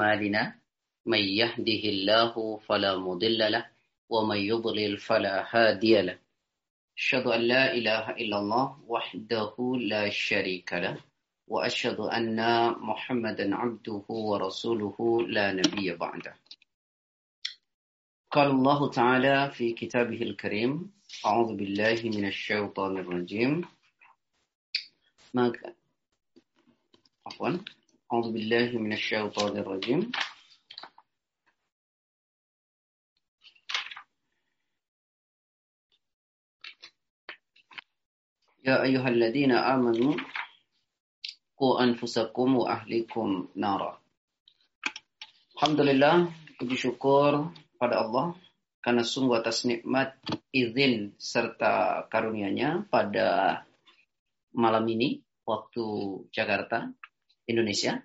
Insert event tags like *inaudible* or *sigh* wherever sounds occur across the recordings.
أعمالنا من يهده الله فلا مضل له ومن يضلل فلا هادي له. أشهد أن لا إله إلا الله وحده لا شريك له وأشهد أن محمدا عبده ورسوله لا نبي بعده. قال الله تعالى في كتابه الكريم أعوذ بالله من الشيطان الرجيم. ما عفوا. أعوذ بالله من الشيطان الرجيم يا أيها الذين آمنوا قوا أنفسكم وأهلكم نارا Alhamdulillah, puji syukur pada Allah karena sungguh atas nikmat, izin serta karunia-Nya pada malam ini waktu Jakarta, Indonesia.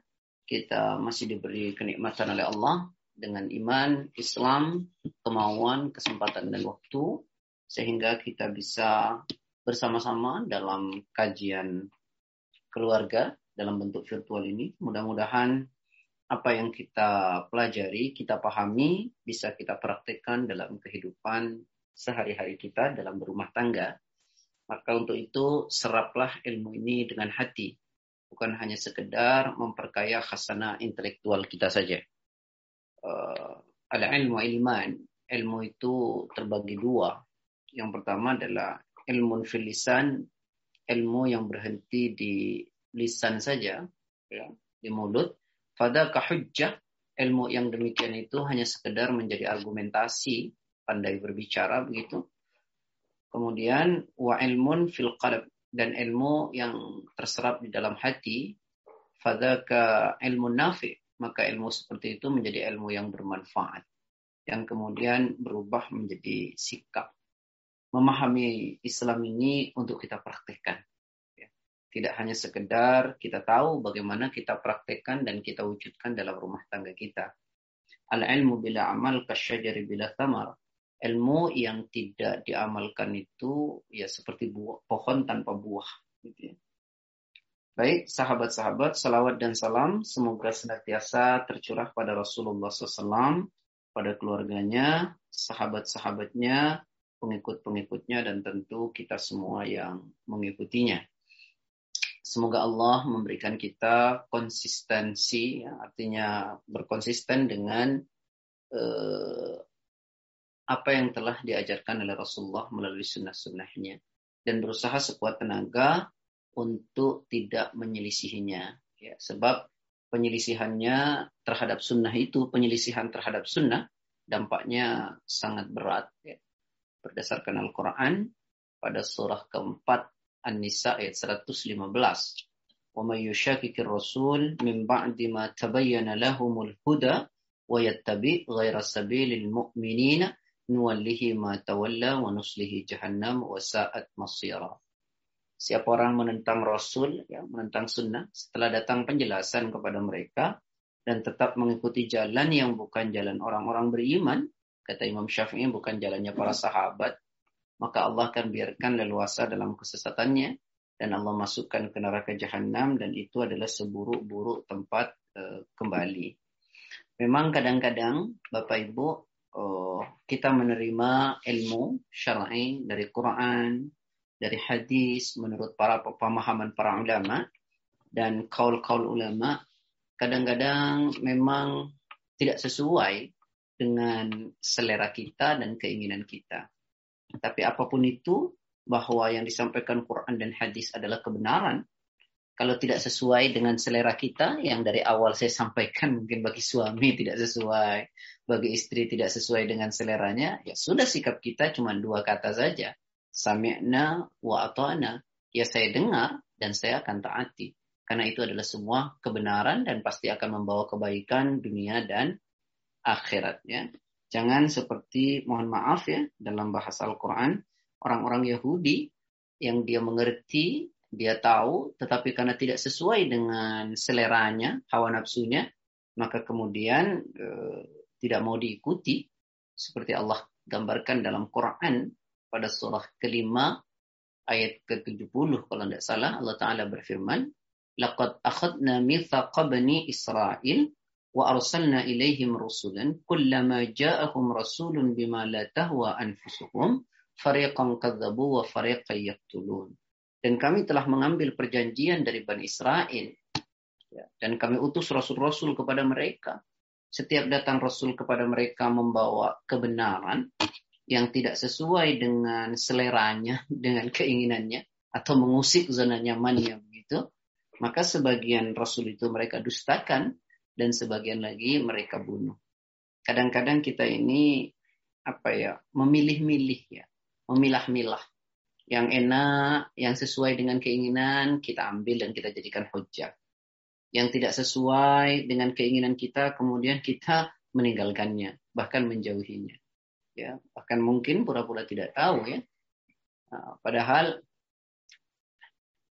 Kita masih diberi kenikmatan oleh Allah dengan iman, Islam, kemauan, kesempatan dan waktu sehingga kita bisa bersama-sama dalam kajian keluarga dalam bentuk virtual ini. Mudah-mudahan apa yang kita pelajari, kita pahami, bisa kita praktekkan dalam kehidupan sehari-hari kita dalam berumah tangga. Maka untuk itu seraplah ilmu ini dengan hati. Bukan hanya sekedar memperkaya khasana intelektual kita saja. Uh, Al-ilmu ilman. Ilmu itu terbagi dua. Yang pertama adalah ilmu fil lisan. Ilmu yang berhenti di lisan saja. Ya, di mulut Fadaka hujjah, ilmu yang demikian itu hanya sekedar menjadi argumentasi, pandai berbicara begitu. Kemudian wa ilmun fil qalb dan ilmu yang terserap di dalam hati, fadaka ilmu nafi, maka ilmu seperti itu menjadi ilmu yang bermanfaat yang kemudian berubah menjadi sikap. Memahami Islam ini untuk kita praktekkan tidak hanya sekedar kita tahu bagaimana kita praktekkan dan kita wujudkan dalam rumah tangga kita. Al-ilmu bila amal kasyajari bila tamar. Ilmu yang tidak diamalkan itu ya seperti buah, pohon tanpa buah. Gitu ya. Baik, sahabat-sahabat, salawat dan salam semoga senantiasa tercurah pada Rasulullah SAW, pada keluarganya, sahabat-sahabatnya, pengikut-pengikutnya, dan tentu kita semua yang mengikutinya. Semoga Allah memberikan kita konsistensi, ya, artinya berkonsisten dengan eh, apa yang telah diajarkan oleh Rasulullah melalui sunnah-sunnahnya. Dan berusaha sekuat tenaga untuk tidak menyelisihinya. Ya, sebab penyelisihannya terhadap sunnah itu, penyelisihan terhadap sunnah, dampaknya sangat berat. Ya. Berdasarkan Al-Quran, pada surah keempat An-Nisa ayat 115. Wa may yushakkikir rasul min ba'di ma tabayyana lahumul huda wa yattabi ghaira sabilil mu'minina nuwallihi ma tawalla wa nuslihi jahannam wa sa'at masira. Siapa orang menentang Rasul, ya, menentang sunnah, setelah datang penjelasan kepada mereka, dan tetap mengikuti jalan yang bukan jalan orang-orang beriman, kata Imam Syafi'i bukan jalannya para sahabat, maka Allah akan biarkan leluasa dalam kesesatannya dan Allah masukkan ke neraka jahanam dan itu adalah seburuk-buruk tempat uh, kembali. Memang kadang-kadang Bapak Ibu kita menerima ilmu syar'i dari Quran, dari hadis menurut para pemahaman para ulama dan kaul-kaul ulama kadang-kadang memang tidak sesuai dengan selera kita dan keinginan kita. Tapi apa pun itu, bahwa yang disampaikan Quran dan hadis adalah kebenaran. Kalau tidak sesuai dengan selera kita, yang dari awal saya sampaikan mungkin bagi suami *laughs* tidak sesuai, bagi istri tidak sesuai dengan seleranya, ya sudah sikap kita cuma dua kata saja. Sami'na wa ata'na. Ya saya dengar dan saya akan taati. Karena itu adalah semua kebenaran dan pasti akan membawa kebaikan dunia dan akhiratnya. Jangan seperti mohon maaf ya dalam bahasa Al-Qur'an orang-orang Yahudi yang dia mengerti, dia tahu tetapi karena tidak sesuai dengan seleranya, hawa nafsunya, maka kemudian eh, tidak mau diikuti seperti Allah gambarkan dalam Quran pada surah kelima ayat ke-70 kalau tidak salah Allah taala berfirman laqad akhadna mithaqa bani Israil wa arsalna ilaihim rusulan kullama ja'ahum rasulun bima la tahwa anfusuhum fariqan kadzabu wa fariqan yaqtulun. Dan kami telah mengambil perjanjian dari Bani Israel. Ya, dan kami utus rasul-rasul kepada mereka. Setiap datang rasul kepada mereka membawa kebenaran yang tidak sesuai dengan seleranya, *laughs* dengan keinginannya, atau mengusik zona nyamannya begitu, maka sebagian rasul itu mereka dustakan dan sebagian lagi mereka bunuh. Kadang-kadang kita ini apa ya, memilih-milih ya memilah-milah. Yang enak, yang sesuai dengan keinginan, kita ambil dan kita jadikan hujah. Yang tidak sesuai dengan keinginan kita, kemudian kita meninggalkannya, bahkan menjauhinya. Ya, bahkan mungkin pura-pura tidak tahu ya. Nah, padahal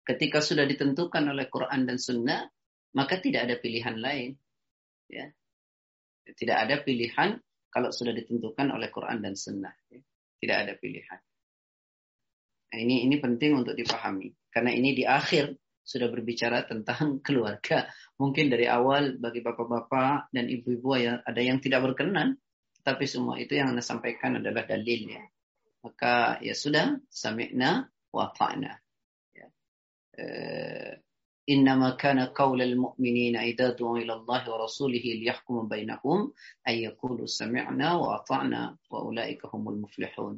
ketika sudah ditentukan oleh Quran dan Sunnah, maka tidak ada pilihan lain. Ya. Tidak ada pilihan kalau sudah ditentukan oleh Quran dan Sunnah. Ya. Tidak ada pilihan. Nah, ini ini penting untuk dipahami karena ini di akhir sudah berbicara tentang *laughs* keluarga. Mungkin dari awal bagi bapak-bapak dan ibu-ibu ya ada yang tidak berkenan, tapi semua itu yang anda sampaikan adalah dalilnya. Maka ya sudah, sami'na wa ta'na. Ya. Uh, إنما كان قول المؤمنين إذا دعوا إلى الله ورسوله ليحكم بينهم أن يقولوا سمعنا وأطعنا وأولئك هم المفلحون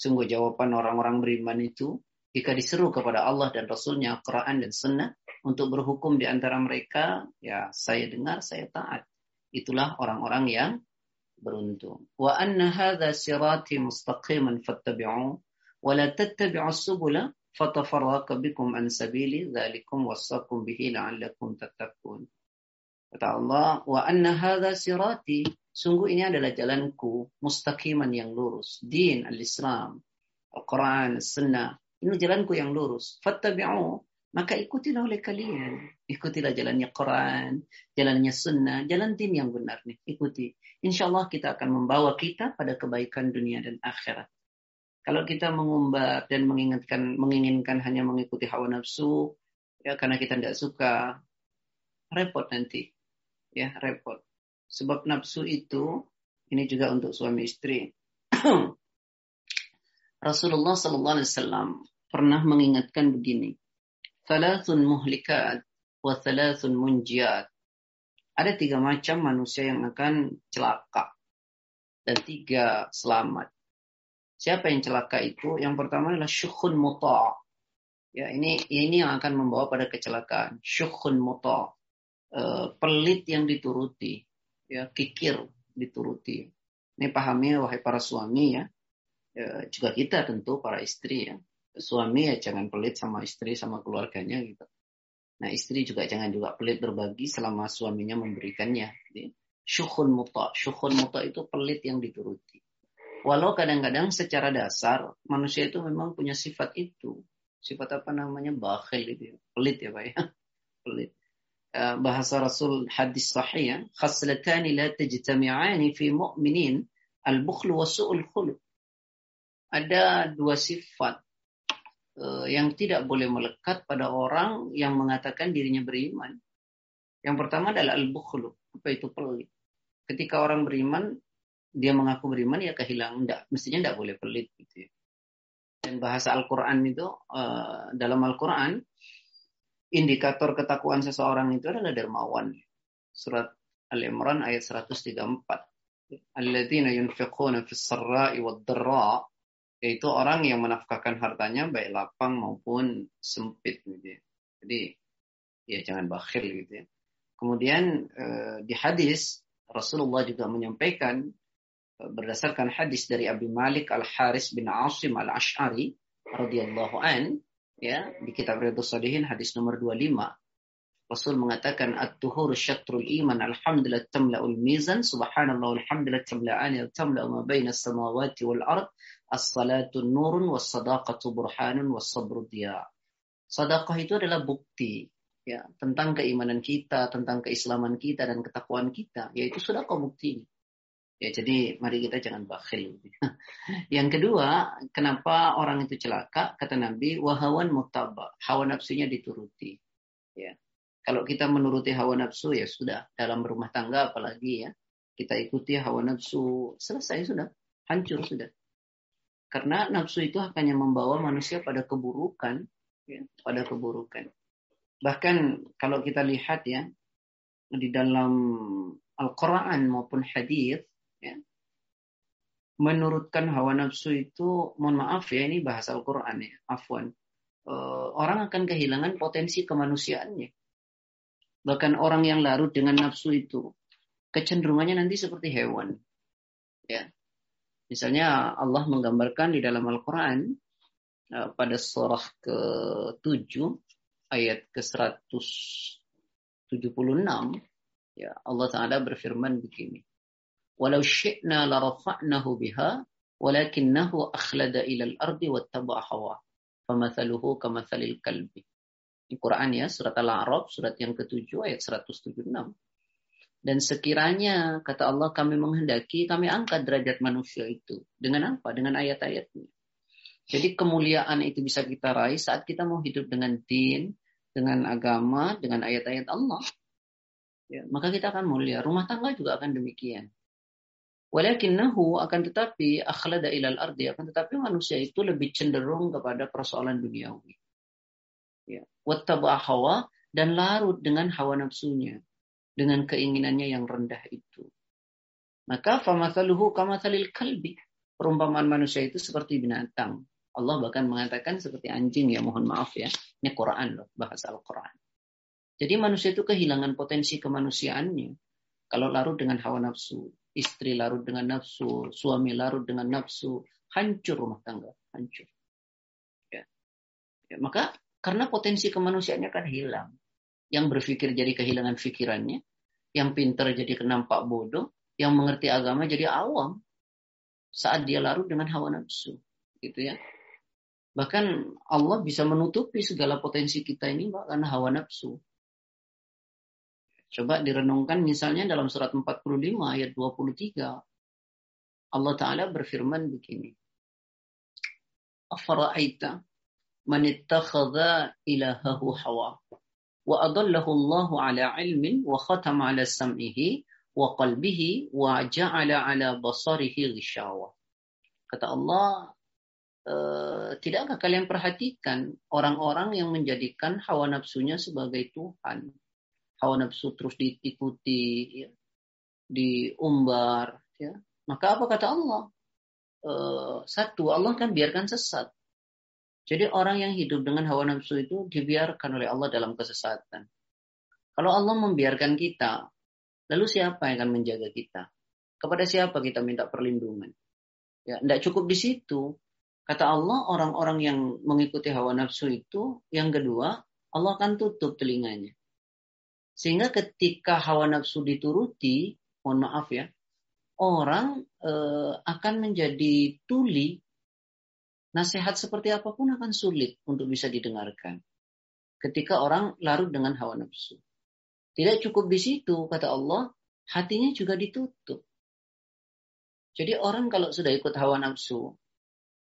Sungguh jawaban orang-orang beriman itu jika diseru kepada Allah dan Rasulnya Quran dan Sunnah untuk berhukum di antara mereka, ya saya dengar, saya taat. Itulah orang-orang yang beruntung. Wa anna hadha sirati mustaqiman fattabi'u wa la tattabi'u subula fatafarraqa bikum an sabili dzalikum wasaqum bihi la'allakum tattaqun. Kata Allah, wa anna hadha sirati, sungguh ini adalah jalanku mustaqiman yang lurus, din al-Islam, Al-Quran, Sunnah, ini jalanku yang lurus. Fattabi'u, maka ikutilah oleh kalian. Ikutilah jalannya Quran, jalannya Sunnah, jalan din yang benar nih, ikuti. Insya Allah kita akan membawa kita pada kebaikan dunia dan akhirat. Kalau kita mengumbar dan menginginkan menginginkan hanya mengikuti hawa nafsu, ya karena kita tidak suka, repot nanti, ya repot. Sebab nafsu itu ini juga untuk suami istri. *clears throat* Rasulullah Sallallahu Alaihi Wasallam pernah mengingatkan begini, "Thalathun muhlikat wa thalathun munjiat." Ada tiga macam manusia yang akan celaka dan tiga selamat. Siapa yang celaka itu? Yang pertama adalah syukhun muta. Ya, ini ini yang akan membawa pada kecelakaan. Syukhun muta. Uh, pelit yang dituruti. Ya, kikir dituruti. Ini pahami wahai para suami ya. Ya. Juga kita tentu para istri ya. Suami ya jangan pelit sama istri sama keluarganya gitu. Nah istri juga jangan juga pelit berbagi selama suaminya memberikannya. Syukhun muta. Syukhun muta itu pelit yang dituruti. Walau kadang-kadang secara dasar manusia itu memang punya sifat itu. Sifat apa namanya? Bakhil itu. Ya. Pelit ya Pak ya. *laughs* Pelit. Eh, bahasa Rasul hadis sahih ya. Khaslatani la tajtami'ani fi mu'minin. Al-bukhlu wa su'ul khuluq. Ada dua sifat uh, yang tidak boleh melekat pada orang yang mengatakan dirinya beriman. Yang pertama adalah al-bukhlu. Apa itu pelit? Ketika orang beriman, dia mengaku beriman ya kehilangan enggak mestinya enggak boleh pelit gitu ya. Dan bahasa Al-Qur'an itu uh, dalam Al-Qur'an indikator ketakwaan seseorang itu adalah dermawan. Surat Al-Imran ayat 134. Alladzina yunfiquna fis sarra'i wad dharra yaitu orang yang menafkahkan hartanya baik lapang maupun sempit gitu ya. Jadi ya jangan bakhil gitu ya. Kemudian uh, di hadis Rasulullah juga menyampaikan berdasarkan hadis dari Abi Malik Al Haris bin Asim Al Ash'ari radhiyallahu an ya di kitab Riyadhus Shalihin hadis nomor 25 Rasul mengatakan at-tuhur syatrul iman alhamdulillah tamla'ul mizan subhanallah alhamdulillah tamla'ani tamla'u ma baina samawati wal ard as-salatu nurun was sadaqatu burhanun was sabru diya Sedekah itu adalah bukti ya tentang keimanan kita, tentang keislaman kita dan ketakwaan kita, yaitu sudah bukti Ya, jadi mari kita jangan bakhil. *laughs* Yang kedua, kenapa orang itu celaka? Kata Nabi, wahawan mutaba. Hawa nafsunya dituruti. Ya. Kalau kita menuruti hawa nafsu ya sudah dalam rumah tangga apalagi ya kita ikuti hawa nafsu selesai sudah hancur sudah. Karena nafsu itu hanya membawa manusia pada keburukan, ya, pada keburukan. Bahkan kalau kita lihat ya di dalam Al-Quran maupun hadis, ya, menurutkan hawa nafsu itu, mohon maaf ya ini bahasa Al-Quran ya, afwan. Uh, orang akan kehilangan potensi kemanusiaannya. Bahkan orang yang larut dengan nafsu itu kecenderungannya nanti seperti hewan. Ya. Misalnya Allah menggambarkan di dalam Al-Qur'an uh, pada surah ke-7 ayat ke-176 ya Allah taala berfirman begini. Walau syi'na la rafa'nahu biha walakinnahu akhlada ila al-ardi wattaba'a hawa. Famathaluhu kamathalil kalbi. Di Quran ya, surat Al-A'raf, surat yang ketujuh ayat 176. Dan sekiranya, kata Allah, kami menghendaki, kami angkat derajat manusia itu. Dengan apa? Dengan ayat-ayatnya. Jadi kemuliaan itu bisa kita raih saat kita mau hidup dengan din, dengan agama, dengan ayat-ayat Allah. Ya, maka kita akan mulia. Rumah tangga juga akan demikian. Walakinnahu akan tetapi akhlada ilal ardi akan tetapi manusia itu lebih cenderung kepada persoalan duniawi ya wattaba hawa dan larut dengan hawa nafsunya dengan keinginannya yang rendah itu. Maka famathaluhu kamathalil kalbi. Perumpamaan manusia itu seperti binatang. Allah bahkan mengatakan seperti anjing ya mohon maaf ya. Ini Quran loh bahasa Al-Quran. Jadi manusia itu kehilangan potensi kemanusiaannya. Kalau larut dengan hawa nafsu istri larut dengan nafsu suami larut dengan nafsu hancur rumah tangga hancur. Ya, ya maka karena potensi kemanusiaannya kan hilang. Yang berpikir jadi kehilangan pikirannya. Yang pintar jadi kenampak bodoh. Yang mengerti agama jadi awam. Saat dia larut dengan hawa nafsu. Gitu ya. Bahkan Allah bisa menutupi segala potensi kita ini Mbak, karena hawa nafsu. Coba direnungkan misalnya dalam surat 45 ayat 23. Allah Ta'ala berfirman begini. Afara'aita man ittakhadha ilahahu hawa sam'ihi wa qalbihi wa ja'ala ala basarihi ghishawa. Kata Allah, e, tidakkah kalian perhatikan orang-orang yang menjadikan hawa nafsunya sebagai Tuhan? Hawa nafsu terus diikuti, ya, diumbar. Ya. Maka apa kata Allah? E, satu, Allah kan biarkan sesat. Jadi orang yang hidup dengan hawa nafsu itu dibiarkan oleh Allah dalam kesesatan. Kalau Allah membiarkan kita, lalu siapa yang akan menjaga kita? Kepada siapa kita minta perlindungan? Ya, tidak cukup di situ. Kata Allah, orang-orang yang mengikuti hawa nafsu itu, yang kedua, Allah akan tutup telinganya. Sehingga ketika hawa nafsu dituruti, mohon maaf ya, orang eh, akan menjadi tuli nasihat seperti apa pun akan sulit untuk bisa didengarkan. Ketika orang larut dengan hawa nafsu. Tidak cukup di situ, kata Allah, hatinya juga ditutup. Jadi orang kalau sudah ikut hawa nafsu,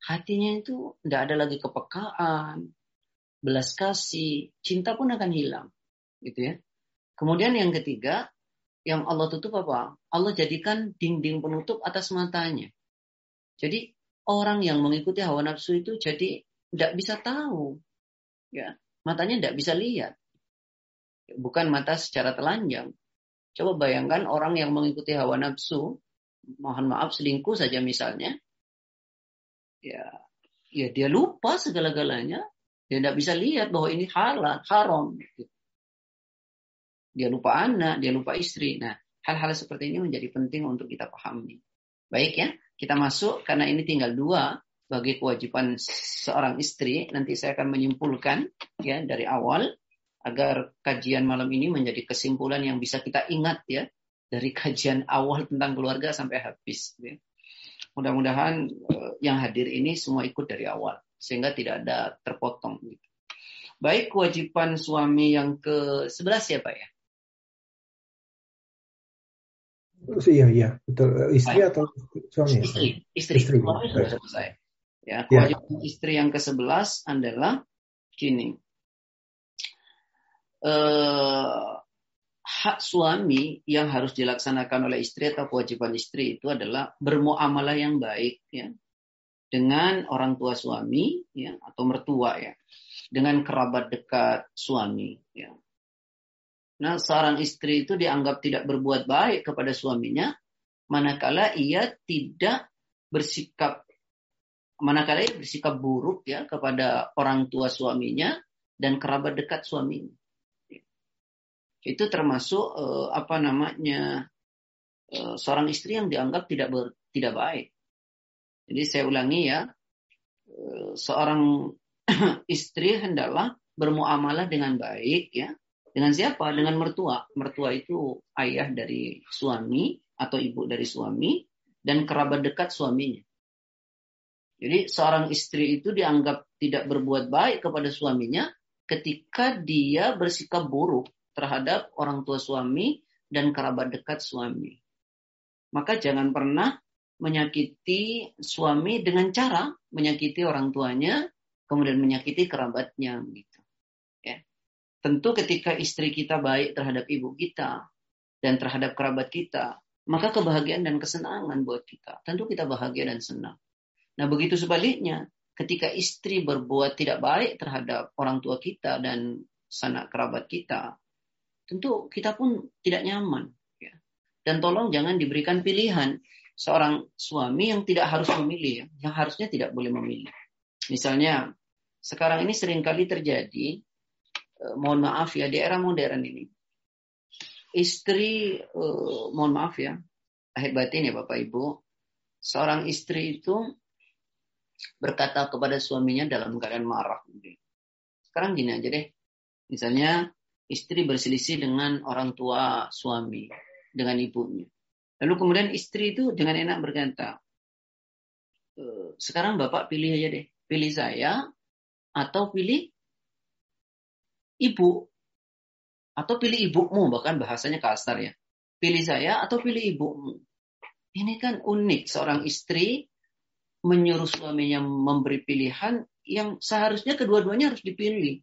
hatinya itu tidak ada lagi kepekaan, belas kasih, cinta pun akan hilang. Gitu ya. Kemudian yang ketiga, yang Allah tutup apa? Allah jadikan dinding penutup atas matanya. Jadi orang yang mengikuti hawa nafsu itu jadi tidak bisa tahu. Ya, matanya tidak bisa lihat. Bukan mata secara telanjang. Coba bayangkan orang yang mengikuti hawa nafsu, mohon maaf selingkuh saja misalnya, ya, ya dia lupa segala-galanya, dia tidak bisa lihat bahwa ini halal, haram. Dia lupa anak, dia lupa istri. Nah, hal-hal seperti ini menjadi penting untuk kita pahami. Baik ya, kita masuk karena ini tinggal dua bagi kewajiban seorang istri. Nanti saya akan menyimpulkan ya dari awal agar kajian malam ini menjadi kesimpulan yang bisa kita ingat ya dari kajian awal tentang keluarga sampai habis. Ya. Mudah-mudahan uh, yang hadir ini semua ikut dari awal sehingga tidak ada terpotong. Gitu. Baik kewajiban suami yang ke sebelas siapa ya? Iya, iya, betul. Istri Baik. atau suami? Istri, istri. istri. Suami sudah selesai. Ya, ya. kewajiban ya. istri yang ke-11 adalah gini. eh, hak suami yang harus dilaksanakan oleh istri atau kewajiban istri itu adalah bermuamalah yang baik ya dengan orang tua suami ya atau mertua ya dengan kerabat dekat suami ya Nah, seorang istri itu dianggap tidak berbuat baik kepada suaminya manakala ia tidak bersikap manakala ia bersikap buruk ya kepada orang tua suaminya dan kerabat dekat suaminya. Itu termasuk eh, apa namanya eh, seorang istri yang dianggap tidak ber, tidak baik. Jadi saya ulangi ya, eh, seorang *clears throat* istri hendaklah bermuamalah dengan baik ya dengan siapa? Dengan mertua. Mertua itu ayah dari suami atau ibu dari suami dan kerabat dekat suaminya. Jadi seorang istri itu dianggap tidak berbuat baik kepada suaminya ketika dia bersikap buruk terhadap orang tua suami dan kerabat dekat suami. Maka jangan pernah menyakiti suami dengan cara menyakiti orang tuanya, kemudian menyakiti kerabatnya. Gitu. Tentu ketika istri kita baik terhadap ibu kita dan terhadap kerabat kita, maka kebahagiaan dan kesenangan buat kita. Tentu kita bahagia dan senang. Nah begitu sebaliknya, ketika istri berbuat tidak baik terhadap orang tua kita dan sanak kerabat kita, tentu kita pun tidak nyaman. Ya. Dan tolong jangan diberikan pilihan seorang suami yang tidak harus memilih, ya. yang harusnya tidak boleh memilih. Misalnya, sekarang ini sering kali terjadi mohon maaf ya di era modern ini. Istri uh, mohon maaf ya lahir batin ya Bapak Ibu. Seorang istri itu berkata kepada suaminya dalam keadaan marah. Sekarang gini aja deh. Misalnya istri berselisih dengan orang tua suami dengan ibunya. Lalu kemudian istri itu dengan enak berkata e, sekarang bapak pilih aja deh. Pilih saya atau pilih ibu. Atau pilih ibumu bahkan bahasanya kasar ya. Pilih saya atau pilih ibumu. Ini kan unik seorang istri menyuruh suaminya memberi pilihan yang seharusnya kedua-duanya harus dipilih.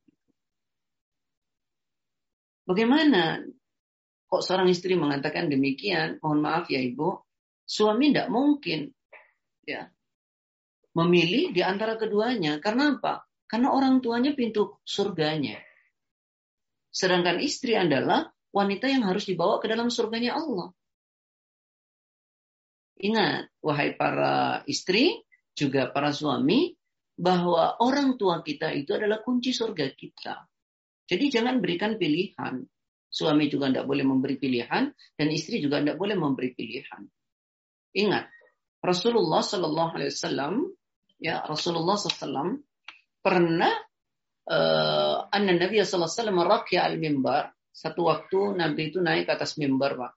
Bagaimana kok seorang istri mengatakan demikian? Mohon maaf ya ibu. Suami tidak mungkin ya memilih di antara keduanya. Karena apa? Karena orang tuanya pintu surganya Sedangkan istri adalah wanita yang harus dibawa ke dalam surganya Allah. Ingat, wahai para istri, juga para suami, bahwa orang tua kita itu adalah kunci surga kita. Jadi jangan berikan pilihan. Suami juga tidak boleh memberi pilihan dan istri juga tidak boleh memberi pilihan. Ingat, Rasulullah Shallallahu Alaihi Wasallam, ya Rasulullah SAW pernah uh, anna Nabi sallallahu alaihi al-mimbar. Satu waktu Nabi itu naik ke atas mimbar, Pak.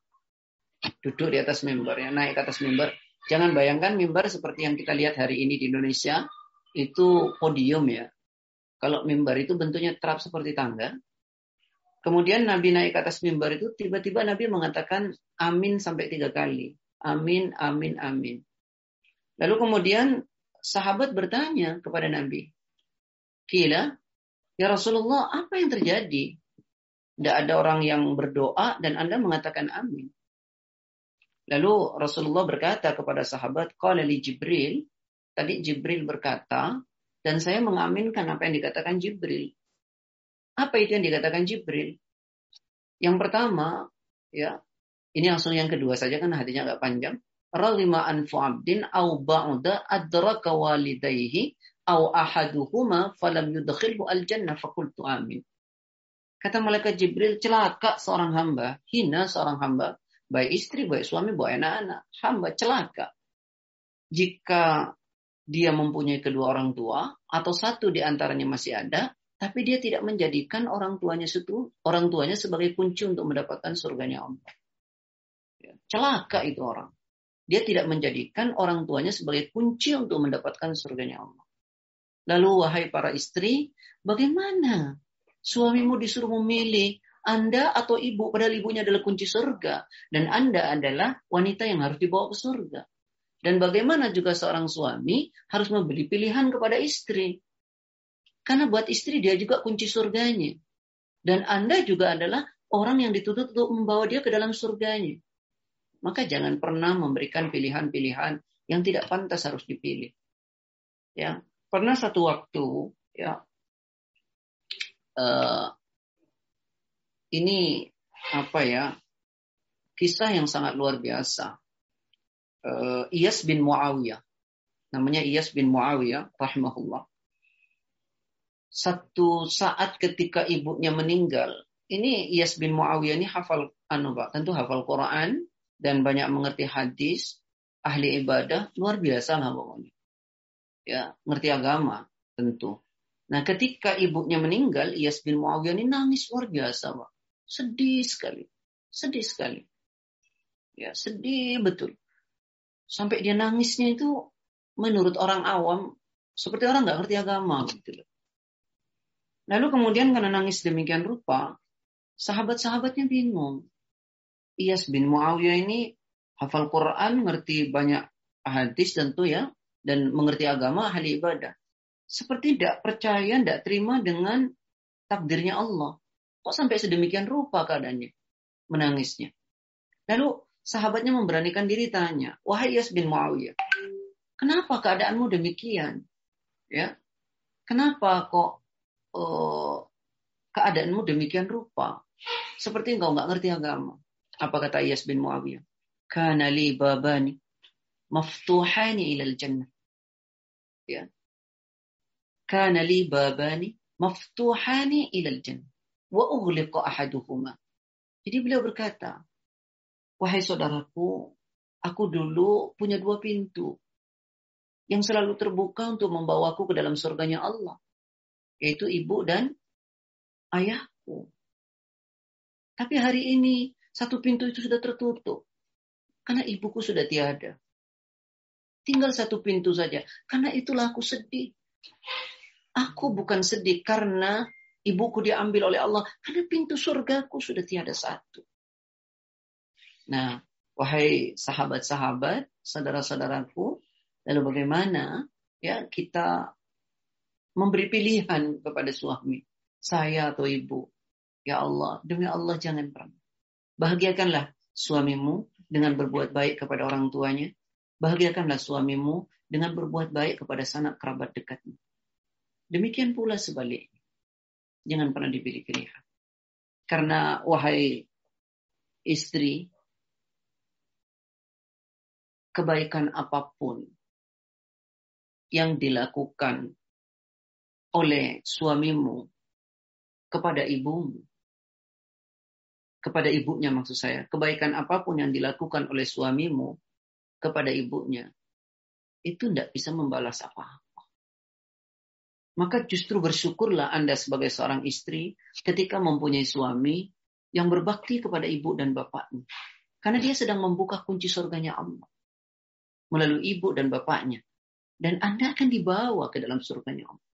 Duduk di atas mimbar ya, naik ke atas mimbar. Jangan bayangkan mimbar seperti yang kita lihat hari ini di Indonesia, itu podium ya. Kalau mimbar itu bentuknya terap seperti tangga. Kemudian Nabi naik ke atas mimbar itu, tiba-tiba Nabi mengatakan amin sampai tiga kali. Amin, amin, amin. Lalu kemudian sahabat bertanya kepada Nabi. Kila, Ya Rasulullah, apa yang terjadi? Tidak ada orang yang berdoa dan Anda mengatakan amin. Lalu Rasulullah berkata kepada sahabat, Qala Jibril, tadi Jibril berkata, dan saya mengaminkan apa yang dikatakan Jibril. Apa itu yang dikatakan Jibril? Yang pertama, ya, ini langsung yang kedua saja kan hatinya agak panjang. Ralima anfu abdin au ba'uda adraka walidayhi au falam yudkhilhu al-jannah fakultu amin. Kata malaikat Jibril, celaka seorang hamba, hina seorang hamba, baik istri, baik suami, baik anak-anak. Hamba celaka. Jika dia mempunyai kedua orang tua, atau satu di antaranya masih ada, tapi dia tidak menjadikan orang tuanya itu, orang tuanya sebagai kunci untuk mendapatkan surganya Allah. Ya, celaka itu orang. Dia tidak menjadikan orang tuanya sebagai kunci untuk mendapatkan surganya Allah. Lalu wahai para istri, bagaimana suamimu disuruh memilih Anda atau ibu, padahal ibunya adalah kunci surga. Dan Anda adalah wanita yang harus dibawa ke surga. Dan bagaimana juga seorang suami harus membeli pilihan kepada istri. Karena buat istri dia juga kunci surganya. Dan Anda juga adalah orang yang dituntut untuk membawa dia ke dalam surganya. Maka jangan pernah memberikan pilihan-pilihan yang tidak pantas harus dipilih. Ya, pernah satu waktu ya uh, ini apa ya kisah yang sangat luar biasa. Uh, Iyas bin Muawiyah, namanya Iyas bin Muawiyah, rahimahullah. Satu saat ketika ibunya meninggal, ini Iyas bin Muawiyah ini hafal anu Pak, tentu hafal Quran dan banyak mengerti hadis, ahli ibadah, luar biasa lah pokoknya. Ya, ngerti agama tentu. Nah, ketika ibunya meninggal, Iyas bin Muawiyah ini nangis luar biasa, Pak. Sedih sekali. Sedih sekali. Ya, sedih betul. Sampai dia nangisnya itu menurut orang awam seperti orang nggak ngerti agama gitu loh. Lalu kemudian karena nangis demikian rupa, sahabat-sahabatnya bingung. Iyas bin Muawiyah ini hafal Quran, ngerti banyak hadis tentu ya, dan mengerti agama, ahli ibadah. Seperti tidak percaya, tidak terima dengan takdirnya Allah. Kok sampai sedemikian rupa keadaannya? Menangisnya. Lalu sahabatnya memberanikan diri tanya, wahai Iyas bin Muawiyah, kenapa keadaanmu demikian? Ya, kenapa kok uh, keadaanmu demikian rupa? Seperti engkau nggak ngerti agama. Apa kata Iyas bin Muawiyah? Kana li babani maftuhani ilal jannah. Ya. Kana li babani maftuhani ilal jannah. Wa ughliqa ahaduhuma. Jadi beliau berkata, Wahai saudaraku, aku dulu punya dua pintu yang selalu terbuka untuk membawaku ke dalam surganya Allah, yaitu ibu dan ayahku. Tapi hari ini satu pintu itu sudah tertutup. Karena ibuku sudah tiada. Tinggal satu pintu saja. Karena itulah aku sedih. Aku bukan sedih karena ibuku diambil oleh Allah. Karena pintu surgaku sudah tiada satu. Nah, wahai sahabat-sahabat, saudara-saudaraku, lalu bagaimana ya kita memberi pilihan kepada suami, saya atau ibu. Ya Allah, demi Allah jangan pernah. Bahagiakanlah suamimu dengan berbuat baik kepada orang tuanya. Bahagiakanlah suamimu dengan berbuat baik kepada sanak kerabat dekatnya. Demikian pula sebaliknya. Jangan pernah dipilih pilihan. Karena wahai istri, kebaikan apa pun yang dilakukan oleh suamimu kepada ibumu, kepada ibunya maksud saya, kebaikan apa pun yang dilakukan oleh suamimu kepada ibunya, itu tidak bisa membalas apa-apa. Maka justru bersyukurlah Anda sebagai seorang istri ketika mempunyai suami yang berbakti kepada ibu dan bapaknya. Karena dia sedang membuka kunci surganya Allah. Melalui ibu dan bapaknya. Dan Anda akan dibawa ke dalam surganya Allah.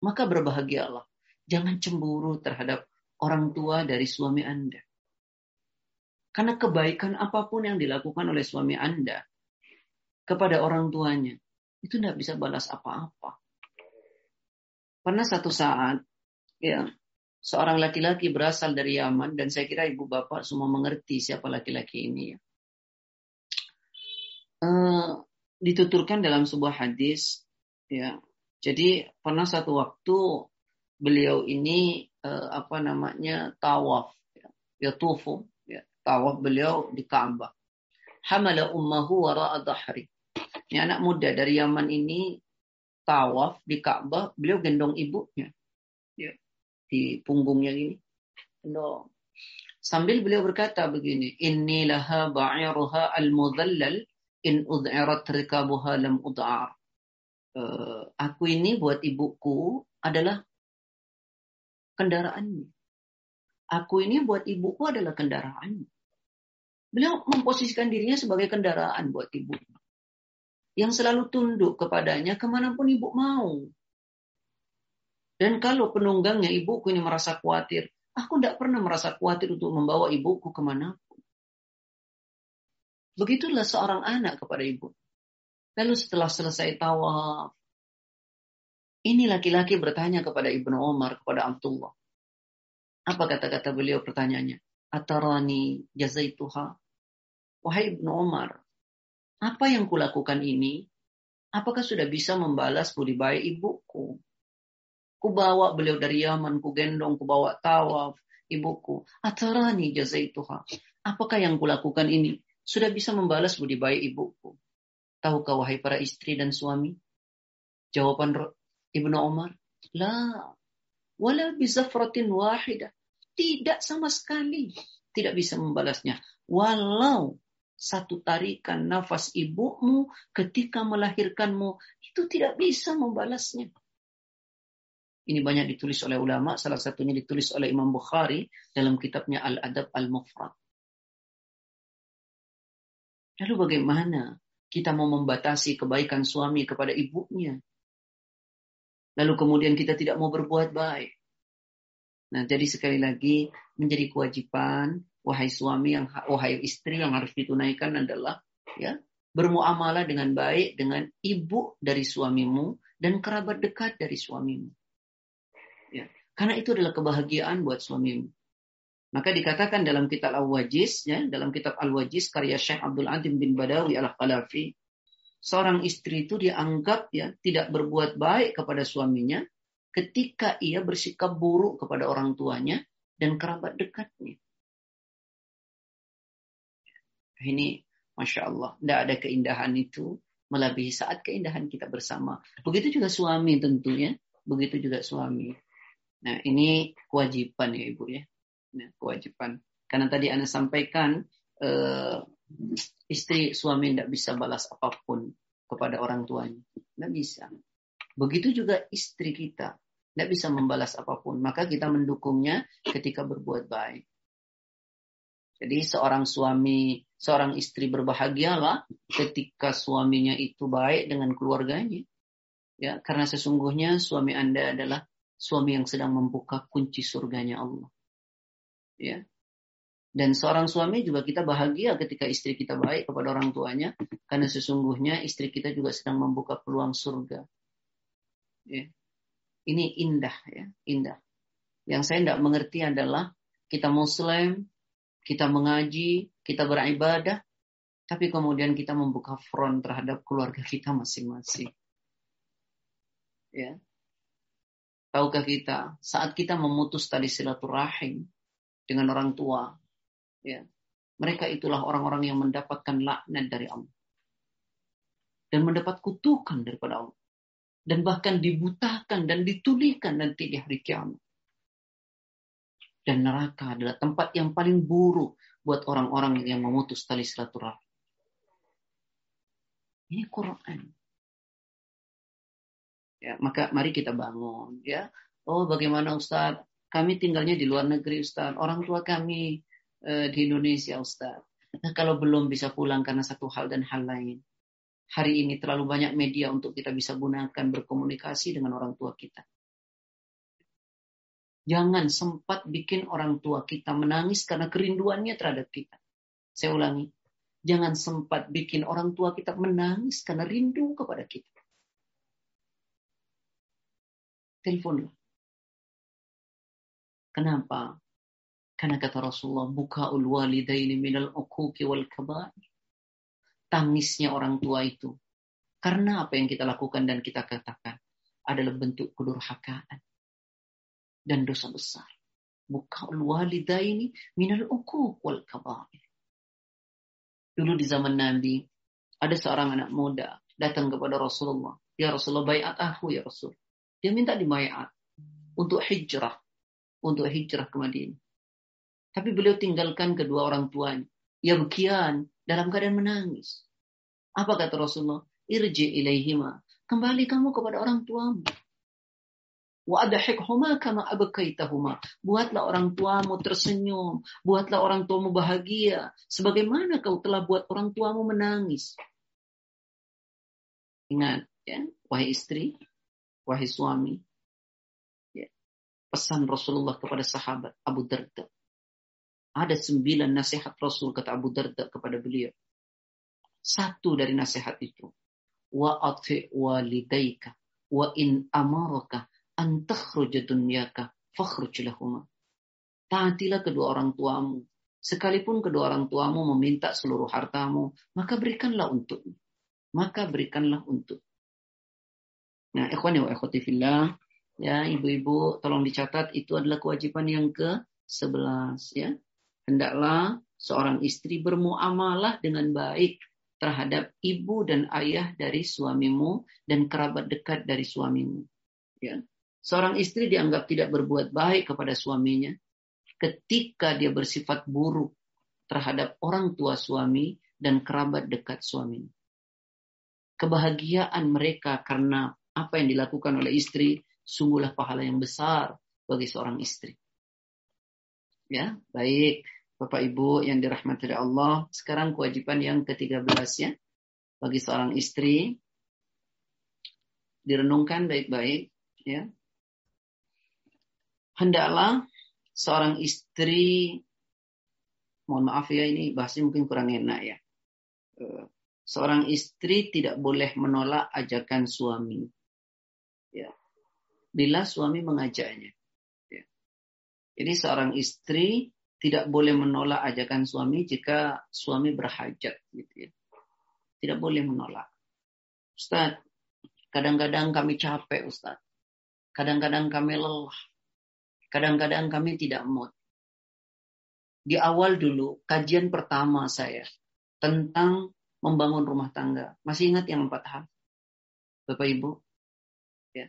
Maka berbahagialah. Jangan cemburu terhadap orang tua dari suami Anda. Karena kebaikan apa pun yang dilakukan oleh suami Anda kepada orang tuanya, itu tidak bisa balas apa-apa. Pernah satu saat, ya, seorang laki-laki berasal dari Yaman dan saya kira ibu bapak semua mengerti siapa laki-laki ini ya. Uh, dituturkan dalam sebuah hadis, ya. Jadi pernah satu waktu beliau ini uh, apa namanya tawaf ya, ya tufu tawaf beliau di Ka'bah. Hamala ummahu wara'a dhahri. Ini anak muda dari Yaman ini tawaf di Ka'bah, beliau gendong ibunya. Ya, di punggungnya ini. Gendong. Sambil beliau berkata begini, Inni laha ba'iruha al-mudhallal in ud'irat rikabuha lam ud'ar. Uh, aku ini buat ibuku adalah kendaraannya. Aku ini buat ibuku adalah kendaraan. Beliau memposisikan dirinya sebagai kendaraan buat ibu. Yang selalu tunduk kepadanya ke mana pun ibu mau. Dan kalau penunggangnya ibuku ini merasa khawatir, aku tidak pernah merasa khawatir untuk membawa ibuku ke mana pun. Begitulah seorang anak kepada ibu. Lalu setelah selesai tawaf, ini laki-laki bertanya kepada Ibnu Umar, kepada Abdullah. Apa kata-kata beliau pertanyaannya? Atarani jazaituha. Wahai Ibnu Umar, apa yang kulakukan ini? Apakah sudah bisa membalas budi baik ibuku? Ku bawa beliau dari Yaman, ku gendong, ku bawa tawaf ibuku. Atarani jazaituha. Apakah yang kulakukan ini? Sudah bisa membalas budi baik ibuku. Tahukah wahai para istri dan suami? Jawaban Ibnu Umar, La, wala bizafratin wahidah. Tidak sama sekali. Tidak bisa membalasnya. Walau satu tarikan nafas ibumu ketika melahirkanmu, itu tidak bisa membalasnya. Ini banyak ditulis oleh ulama, salah satunya ditulis oleh Imam Bukhari dalam kitabnya Al-Adab Al-Mufrad. Lalu bagaimana kita mau membatasi kebaikan suami kepada ibunya? Lalu kemudian kita tidak mau berbuat baik. Nah, jadi sekali lagi menjadi kewajiban wahai suami yang wahai istri yang harus ditunaikan adalah ya bermuamalah dengan baik dengan ibu dari suamimu dan kerabat dekat dari suamimu. Ya. Karena itu adalah kebahagiaan buat suamimu. Maka dikatakan dalam kitab Al-Wajiz, ya, dalam kitab Al-Wajiz karya Syekh Abdul Adim bin Badawi Al-Qalafi, seorang istri itu dianggap ya tidak berbuat baik kepada suaminya ketika ia bersikap buruk kepada orang tuanya dan kerabat dekatnya. Ini Masya Allah, tidak ada keindahan itu melebihi saat keindahan kita bersama. Begitu juga suami tentunya, begitu juga suami. Nah, ini kewajiban ya Ibu ya. Nah, kewajiban. Karena tadi Anda sampaikan uh, istri suami tidak bisa balas apa pun kepada orang tuanya. Tidak bisa. Begitu juga istri kita. Tidak bisa membalas apa pun. Maka kita mendukungnya ketika berbuat baik. Jadi seorang suami, seorang istri berbahagialah ketika suaminya itu baik dengan keluarganya. Ya, karena sesungguhnya suami Anda adalah suami yang sedang membuka kunci surganya Allah. Ya. Dan seorang suami juga kita bahagia ketika istri kita baik kepada orang tuanya karena sesungguhnya istri kita juga sedang membuka peluang surga. Ya. Ini indah ya, indah. Yang saya tidak mengerti adalah kita muslim, kita mengaji, kita beribadah, tapi kemudian kita membuka front terhadap keluarga kita masing-masing. Ya, Tahukah kita saat kita memutus tali silaturahim dengan orang tua, ya, mereka itulah orang-orang yang mendapatkan laknat dari Allah dan mendapat kutukan daripada Allah dan bahkan dibutakan dan ditulikan nanti di hari kiamat. Dan neraka adalah tempat yang paling buruk buat orang-orang yang memutus tali silaturahim. Ini Quran. Ya, maka mari kita bangun ya. Oh, bagaimana Ustaz? Kami tinggalnya di luar negeri Ustaz. Orang tua kami uh, di Indonesia Ustaz. Nah, kalau belum bisa pulang karena satu hal dan hal lain. Hari ini terlalu banyak media untuk kita bisa gunakan berkomunikasi dengan orang tua kita. Jangan sempat bikin orang tua kita menangis karena kerinduannya terhadap kita. Saya ulangi, jangan sempat bikin orang tua kita menangis karena rindu kepada kita. Teleponlah. Kenapa? Karena kata Rasulullah, buka walidaini minal uquqi wal kabair. Tangisnya orang tua itu. Karena apa yang kita lakukan dan kita katakan adalah bentuk kedurhakaan dan dosa besar. Buka walidaini minal uquq wal kabair. Dulu di zaman Nabi, ada seorang anak muda datang kepada Rasulullah. Ya Rasulullah, bayat aku ya Rasul. Dia minta dibayar untuk hijrah, untuk hijrah ke Madinah. Tapi beliau tinggalkan kedua orang tuanya. Ya bukian dalam keadaan menangis. Apa kata Rasulullah? Irji ilaihima. Kembali kamu kepada orang tuamu. Wa adhikhuma kama abkaitahuma. Buatlah orang tuamu tersenyum, buatlah orang tuamu bahagia sebagaimana kau telah buat orang tuamu menangis. Ingat ya, wahai istri, wahai suami. Ya. Pesan Rasulullah kepada sahabat Abu Darda. Ada sembilan nasihat Rasul kata Abu Darda kepada beliau. Satu dari nasihat itu. Wa ati walidaika wa in amaraka an dunyaka fakhruj taatilah kedua orang tuamu. Sekalipun kedua orang tuamu meminta seluruh hartamu, maka berikanlah untuknya. Maka berikanlah untuk. Nah, ikhwani wa ikhwati fillah, ya ibu-ibu tolong dicatat itu adalah kewajiban yang ke-11 ya. Hendaklah seorang istri bermuamalah dengan baik terhadap ibu dan ayah dari suamimu dan kerabat dekat dari suamimu. Ya. Seorang istri dianggap tidak berbuat baik kepada suaminya ketika dia bersifat buruk terhadap orang tua suami dan kerabat dekat suami. Kebahagiaan mereka karena apa yang dilakukan oleh istri sungguhlah pahala yang besar bagi seorang istri. Ya, baik Bapak Ibu yang dirahmati oleh Allah. Sekarang kewajiban yang ke-13 ya. Bagi seorang istri direnungkan baik-baik ya. Hendaklah seorang istri, mohon maaf ya ini bahasnya mungkin kurang enak ya. Eh, seorang istri tidak boleh menolak ajakan suami. Ya. Bila suami mengajaknya. Ya. Jadi seorang istri tidak boleh menolak ajakan suami jika suami berhajat gitu ya. Tidak boleh menolak. Ustaz, kadang-kadang kami capek Ustaz. Kadang-kadang kami lelah. Kadang-kadang kami tidak mood. Di awal dulu, kajian pertama saya tentang membangun rumah tangga. Masih ingat yang empat hal? Bapak Ibu? Ya.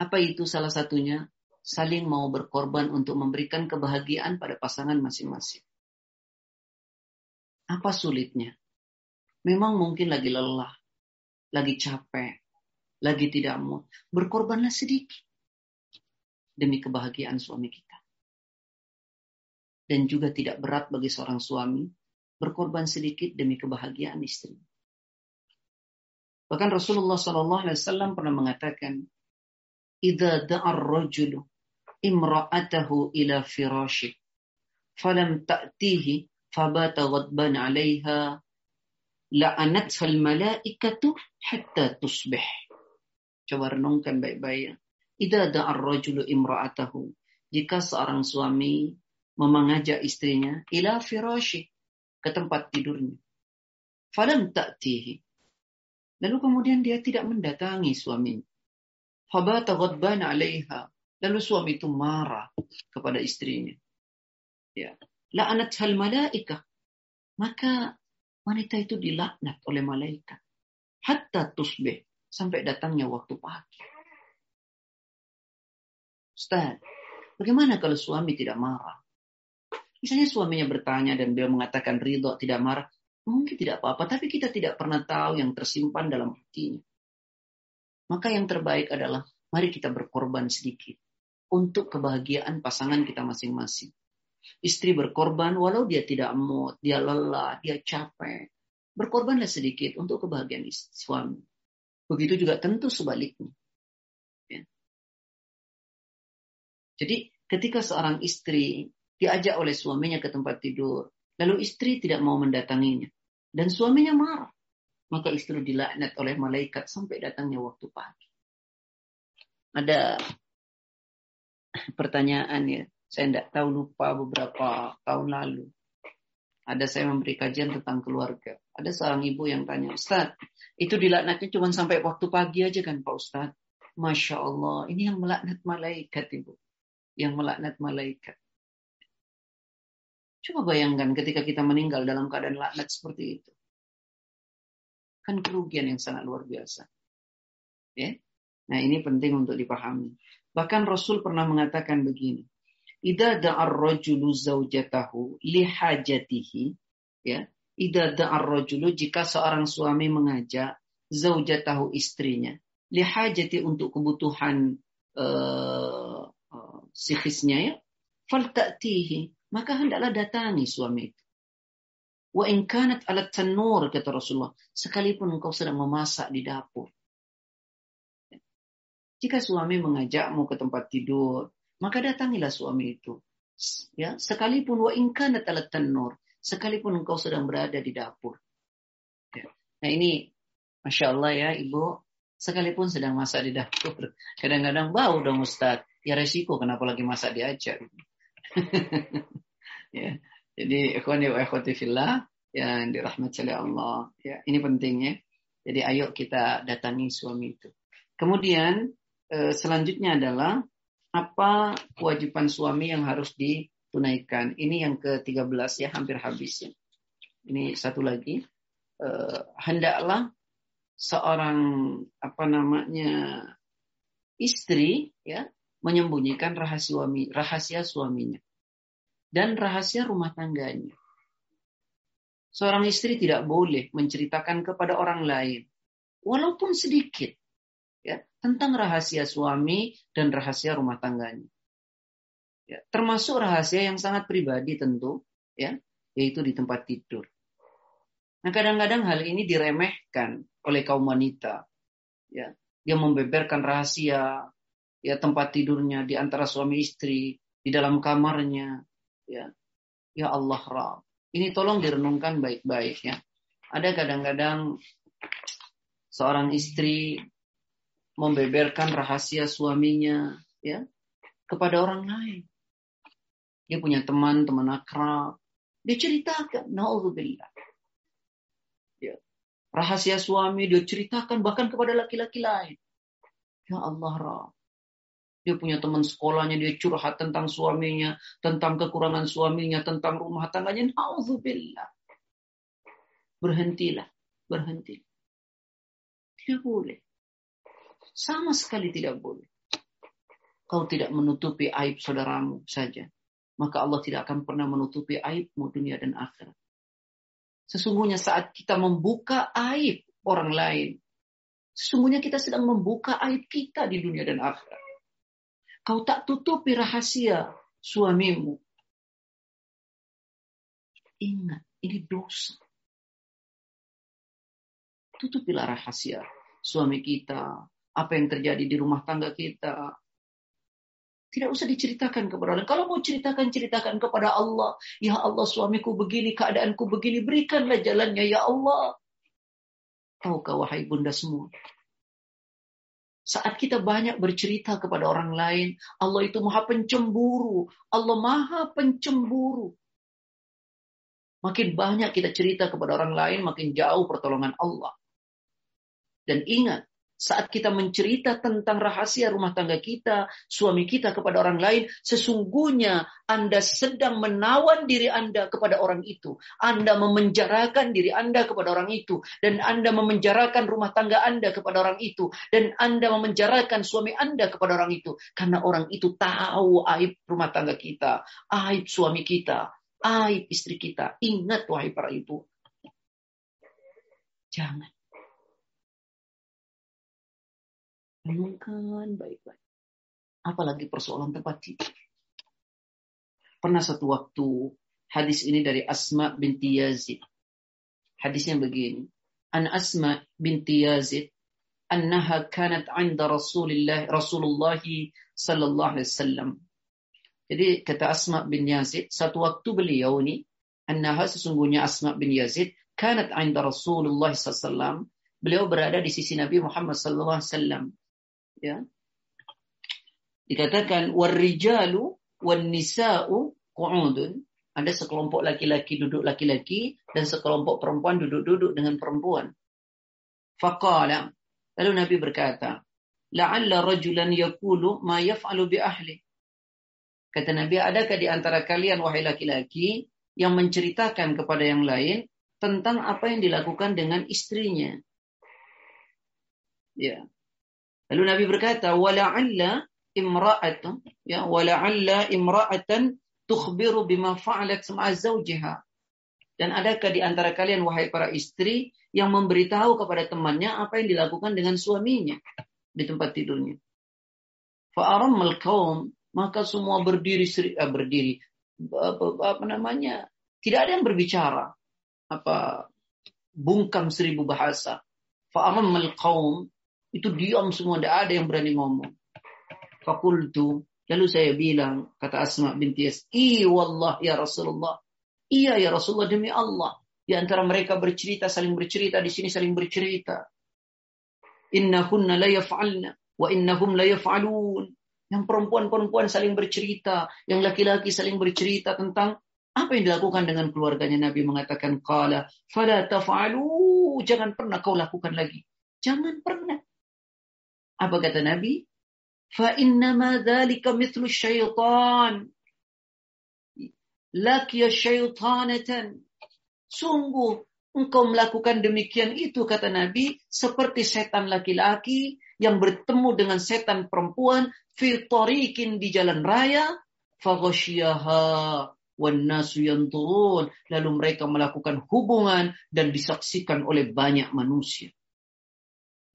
Apa itu salah satunya? Saling mau berkorban untuk memberikan kebahagiaan pada pasangan masing-masing. Apa sulitnya? Memang mungkin lagi lelah, lagi capek, lagi tidak mood. Berkorbanlah sedikit demi kebahagiaan suami kita. Dan juga tidak berat bagi seorang suami berkorban sedikit demi kebahagiaan istri. Bahkan Rasulullah SAW pernah mengatakan, "Idza da'ar rajulu imra'atahu ila firashik, falam ta'tihi, fabata ghadban 'alayha, la'anatha al-malaikatu hatta tusbih." Coba renungkan baik-baik ya. Ida da'ar rajulu imra'atahu. Jika seorang suami memengajak istrinya ila firashi ke tempat tidurnya. Falam ta'tihi. Lalu kemudian dia tidak mendatangi suaminya. Fabata ghadban 'alaiha. Lalu suami itu marah kepada istrinya. Ya. La'anat hal malaika. Maka wanita itu dilaknat oleh malaikat. Hatta tusbih. Sampai datangnya waktu pagi. Ustaz, bagaimana kalau suami tidak marah? Misalnya suaminya bertanya dan beliau mengatakan ridho tidak marah, mungkin tidak apa-apa, tapi kita tidak pernah tahu yang tersimpan dalam hatinya. Maka yang terbaik adalah mari kita berkorban sedikit untuk kebahagiaan pasangan kita masing-masing. Istri berkorban walau dia tidak mood, dia lelah, dia capek. Berkorbanlah sedikit untuk kebahagiaan suami. Begitu juga tentu sebaliknya. Jadi ketika seorang istri diajak oleh suaminya ke tempat tidur, lalu istri tidak mau mendatanginya, dan suaminya marah, maka istri dilaknat oleh malaikat sampai datangnya waktu pagi. Ada pertanyaan ya, saya tidak tahu lupa beberapa tahun lalu. Ada saya memberi kajian tentang keluarga. Ada seorang ibu yang tanya, Ustaz, itu dilaknatnya cuma sampai waktu pagi aja kan Pak Ustaz? Masya Allah, ini yang melaknat malaikat ibu yang melaknat malaikat. Coba bayangkan ketika kita meninggal dalam keadaan laknat seperti itu. Kan kerugian yang sangat luar biasa. Ya? Nah ini penting untuk dipahami. Bahkan Rasul pernah mengatakan begini. Ida da'ar rajulu zaujatahu lihajatihi. Ya. Ida da'ar rajulu jika seorang suami mengajak zaujatahu istrinya. Lihajati untuk kebutuhan uh, sikhisnya ya, falta'tihi, maka hendaklah datangi suami itu. Wa in kanat alat tanur kata Rasulullah, sekalipun engkau sedang memasak di dapur. Jika suami mengajakmu ke tempat tidur, maka datangilah suami itu. Ya, sekalipun wa in kanat alat tanur, sekalipun engkau sedang berada di dapur. Ya. Nah ini, masya Allah ya ibu, sekalipun sedang masak di dapur, *laughs* kadang-kadang bau dong Ustadz ya resiko kenapa lagi masak diajak *laughs* ya. Jadi ikhwani wa ikhwati fillah yang dirahmati oleh Allah. Ya, ini pentingnya. Jadi ayo kita datangi suami itu. Kemudian selanjutnya adalah apa kewajiban suami yang harus ditunaikan. Ini yang ke-13 ya, hampir habis ya. Ini satu lagi. Eh, hendaklah seorang apa namanya istri ya menyembunyikan rahasia suami rahasia suaminya dan rahasia rumah tangganya. Seorang istri tidak boleh menceritakan kepada orang lain walaupun sedikit tentang rahasia suami dan rahasia rumah tangganya. Ya, termasuk rahasia yang sangat pribadi tentu ya yaitu di tempat tidur. Nah, kadang-kadang hal ini diremehkan oleh kaum wanita. Ya, dia membeberkan rahasia ya tempat tidurnya di antara suami istri, di dalam kamarnya, ya. Ya Allah Rabb. Ini tolong direnungkan baik-baik ya. Ada kadang-kadang seorang istri membeberkan rahasia suaminya ya kepada orang lain. Dia punya teman, teman akrab. Dia ceritakan, naudzubillah rahasia suami dia ceritakan bahkan kepada laki-laki lain. Ya Allah, Ra. Dia punya teman sekolahnya, dia curhat tentang suaminya, tentang kekurangan suaminya, tentang rumah tangganya. Nauzubillah. Berhentilah, berhenti. Tidak boleh. Sama sekali tidak boleh. Kau tidak menutupi aib saudaramu saja. Maka Allah tidak akan pernah menutupi aibmu dunia dan akhirat. Sesungguhnya saat kita membuka aib orang lain, sesungguhnya kita sedang membuka aib kita di dunia dan akhirat. Kau tak tutupi rahasia suamimu. Ingat, ini dosa. Tutupilah rahasia suami kita, apa yang terjadi di rumah tangga kita, tidak usah diceritakan kepada orang. Kalau mau ceritakan, ceritakan kepada Allah. Ya Allah, suamiku begini, keadaanku begini. Berikanlah jalannya, ya Allah. Tahukah wahai bunda semua? Saat kita banyak bercerita kepada orang lain, Allah itu maha pencemburu. Allah maha pencemburu. Makin banyak kita cerita kepada orang lain, makin jauh pertolongan Allah. Dan ingat, saat kita mencerita tentang rahasia rumah tangga kita, suami kita kepada orang lain, sesungguhnya Anda sedang menawan diri Anda kepada orang itu. Anda memenjarakan diri Anda kepada orang itu. Dan Anda memenjarakan rumah tangga Anda kepada orang itu. Dan Anda memenjarakan suami Anda kepada orang itu. Karena orang itu tahu aib rumah tangga kita, aib suami kita, aib istri kita. Ingat wahai para ibu. Jangan Renungkan baik-baik. Apalagi persoalan tempat tidur. Pernah satu waktu hadis ini dari Asma binti Yazid. Hadisnya begini. An Asma binti Yazid annaha kanat 'inda Rasulillah Rasulullah sallallahu alaihi wasallam. Jadi kata Asma bin Yazid, satu waktu beliau ini annaha sesungguhnya Asma bin Yazid kanat 'inda Rasulullah sallallahu alaihi wasallam. Beliau berada di sisi Nabi Muhammad sallallahu alaihi wasallam ya. Dikatakan warrijalu wan nisa'u qu'udun. Ada sekelompok laki-laki duduk laki-laki dan sekelompok perempuan duduk-duduk dengan perempuan. Faqala lalu nabi berkata la'alla rajulan yaqulu ma yaf'alu bi ahli. Kata nabi adakah di antara kalian wahai laki-laki yang menceritakan kepada yang lain tentang apa yang dilakukan dengan istrinya? Ya Lalu Nabi berkata, "Wala'alla imra'atan ya wala'alla imra'atan tukhbiru bima fa'alat ma'a zawjiha." Dan adakah di antara kalian wahai para istri yang memberitahu kepada temannya apa yang dilakukan dengan suaminya di tempat tidurnya? Fa'arammal kaum maka semua berdiri eh, berdiri apa, apa namanya? Tidak ada yang berbicara. Apa bungkam seribu bahasa. Fa'arammal kaum itu diam semua, tidak ada yang berani ngomong. Fakultu, lalu saya bilang, kata Asma binti Yas, I wallah ya Rasulullah. Iya ya Rasulullah demi Allah. Di antara mereka bercerita, saling bercerita, di sini saling bercerita. Innahunna la yaf'alna wa innahum la yaf'alun. Yang perempuan-perempuan saling bercerita, yang laki-laki saling bercerita tentang apa yang dilakukan dengan keluarganya Nabi mengatakan qala fala taf'alu jangan pernah kau lakukan lagi. Jangan pernah. Apa kata Nabi? Fa innama dzalika mithlu syaitan. Lakiya syaitanatan. Sungguh engkau melakukan demikian itu kata Nabi seperti setan laki-laki yang bertemu dengan setan perempuan fi di jalan raya faghasyiyaha wannasu yanturun lalu mereka melakukan hubungan dan disaksikan oleh banyak manusia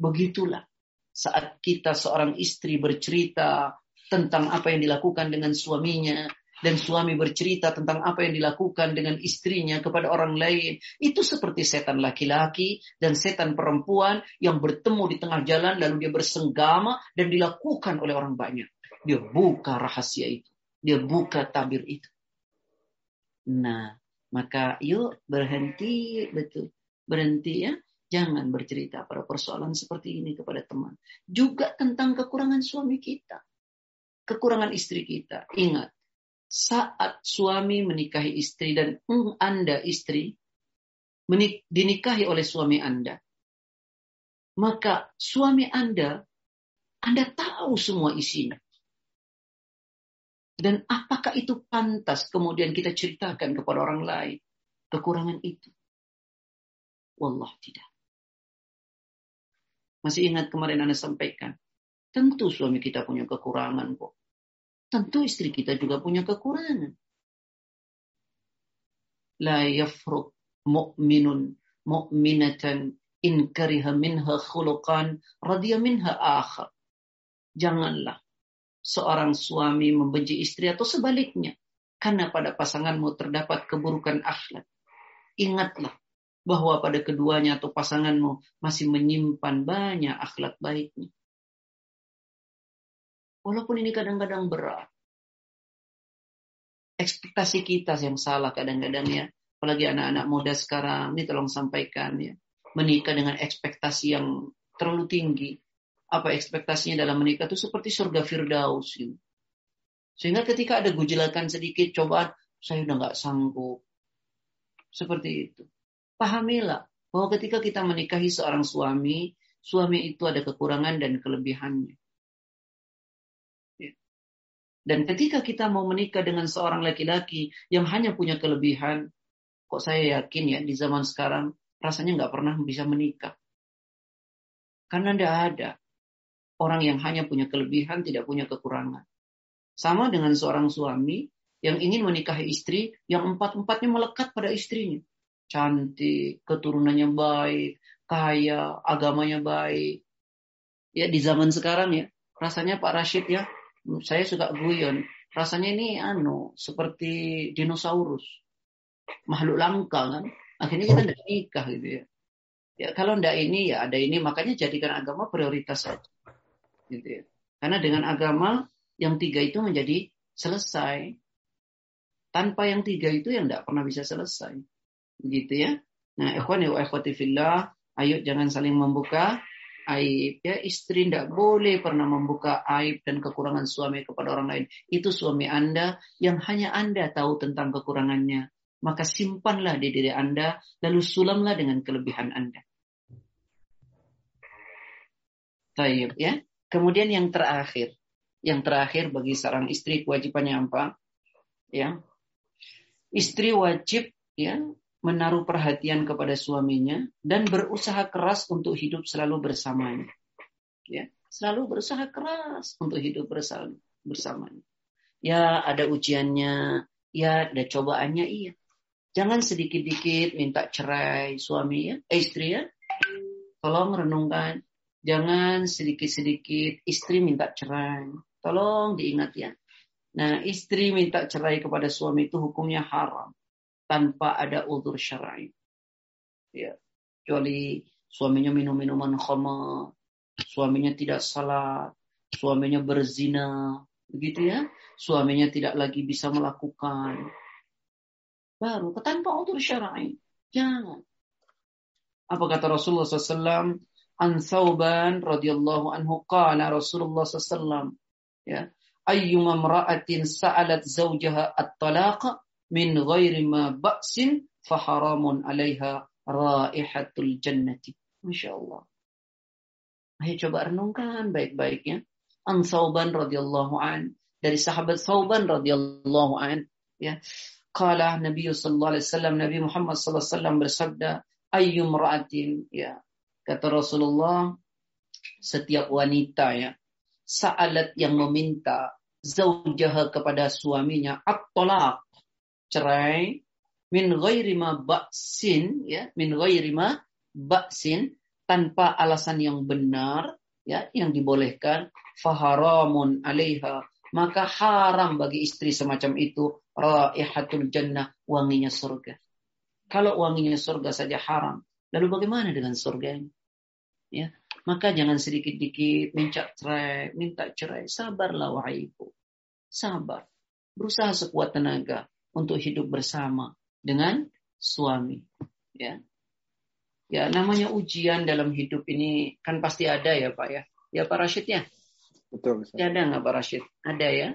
begitulah saat kita seorang istri bercerita tentang apa yang dilakukan dengan suaminya dan suami bercerita tentang apa yang dilakukan dengan istrinya kepada orang lain. Itu seperti setan laki-laki dan setan perempuan yang bertemu di tengah jalan lalu dia bersenggama dan dilakukan oleh orang banyak. Dia buka rahasia itu. Dia buka tabir itu. Nah, maka yuk berhenti betul. Berhenti ya. Jangan bercerita pada persoalan seperti ini kepada teman. Juga tentang kekurangan suami kita. Kekurangan istri kita. Ingat, saat suami menikahi istri dan Anda istri dinikahi oleh suami Anda. Maka suami Anda, Anda tahu semua isinya. Dan apakah itu pantas kemudian kita ceritakan kepada orang lain kekurangan itu? Wallah tidak. Masih ingat kemarin Anda sampaikan. Tentu suami kita punya kekurangan kok. Tentu istri kita juga punya kekurangan. La yafruq mu'minun mu'minatan in kariha minha khuluqan radhiya minha akhar. Janganlah seorang suami membenci istri atau sebaliknya. Karena pada pasanganmu terdapat keburukan akhlak. Ingatlah bahwa pada keduanya atau pasanganmu masih menyimpan banyak akhlak baiknya. Walaupun ini kadang-kadang berat. Ekspektasi kita yang salah kadang-kadang ya. Apalagi anak-anak muda sekarang, ini tolong sampaikan ya. Menikah dengan ekspektasi yang terlalu tinggi apa ekspektasinya dalam menikah itu seperti surga Firdaus. Gitu. Sehingga ketika ada gujelakan sedikit cobaan, saya udah nggak sanggup. Seperti itu. Pahamilah bahwa ketika kita menikahi seorang suami, suami itu ada kekurangan dan kelebihannya. Ya. Dan ketika kita mau menikah dengan seorang laki-laki yang hanya punya kelebihan, kok saya yakin ya di zaman sekarang rasanya nggak pernah bisa menikah. Karena tidak ada orang yang hanya punya kelebihan, tidak punya kekurangan. Sama dengan seorang suami yang ingin menikahi istri yang empat-empatnya melekat pada istrinya. Cantik, keturunannya baik, kaya, agamanya baik. Ya di zaman sekarang ya, rasanya Pak Rashid ya, saya suka guyon. Rasanya ini anu seperti dinosaurus. Makhluk langka kan. Akhirnya kita tidak nikah gitu ya. Ya kalau ndak ini ya ada ini makanya jadikan agama prioritas saja. Gitu ya. Karena dengan agama yang tiga itu menjadi selesai. Tanpa yang tiga itu yang tidak pernah bisa selesai. Begitu ya. Nah, ikhwan wa ikhwati fillah, ayo jangan saling membuka aib ya. Istri tidak boleh pernah membuka aib dan kekurangan suami kepada orang lain. Itu suami anda yang hanya anda tahu tentang kekurangannya. Maka simpanlah di diri anda lalu sulamlah dengan kelebihan anda. Taib ya. Kemudian yang terakhir, yang terakhir bagi seorang istri kewajibannya apa? Ya, istri wajib ya menaruh perhatian kepada suaminya dan berusaha keras untuk hidup selalu bersamanya. Ya, selalu berusaha keras untuk hidup bersama bersamanya. Ya, ada ujiannya, ya ada cobaannya iya. Jangan sedikit-dikit minta cerai suami ya, eh, istri ya. Tolong renungkan Jangan sedikit-sedikit istri minta cerai. Tolong diingat ya. Nah, istri minta cerai kepada suami itu hukumnya haram tanpa ada udur syar'i. Ya, kecuali suaminya minum minuman khamar, suaminya tidak salat, suaminya berzina, begitu ya. Suaminya tidak lagi bisa melakukan. Baru tanpa udur syar'i. Jangan. Apa kata Rasulullah SAW? an Thauban radhiyallahu anhu qala Rasulullah sallallahu ya ayyuma imra'atin sa'alat zawjaha at-talaqa min ghairi ma ba'sin faharamun 'alaiha raihatul jannati. Masya Allah. Ayo coba renungkan baik-baiknya. An Sauban radhiyallahu an dari sahabat Sauban radhiyallahu an ya. Qala Nabi sallallahu alaihi wasallam Nabi Muhammad sallallahu alaihi wasallam bersabda ayyum ra'atin ya. Kata Rasulullah setiap wanita ya sa'alat yang meminta zaujaha kepada suaminya at-talaq cerai min ghairi ma ba'sin ya min ghairi ma ba'sin tanpa alasan yang benar ya yang dibolehkan faharamun alaiha maka haram bagi istri semacam itu raihatul jannah wanginya surga. Kalau wanginya surga saja haram lalu bagaimana dengan surga ini? Ya maka jangan sedikit-dikit minta cerai minta cerai sabarlah wahai ibu. Sabar berusaha sekuat tenaga untuk hidup bersama dengan suami ya Ya, namanya ujian dalam hidup ini kan pasti ada ya Pak ya. Ya Pak Rashid ya? Betul. Ustaz. Ya, ada nggak Pak Rashid? Ada ya?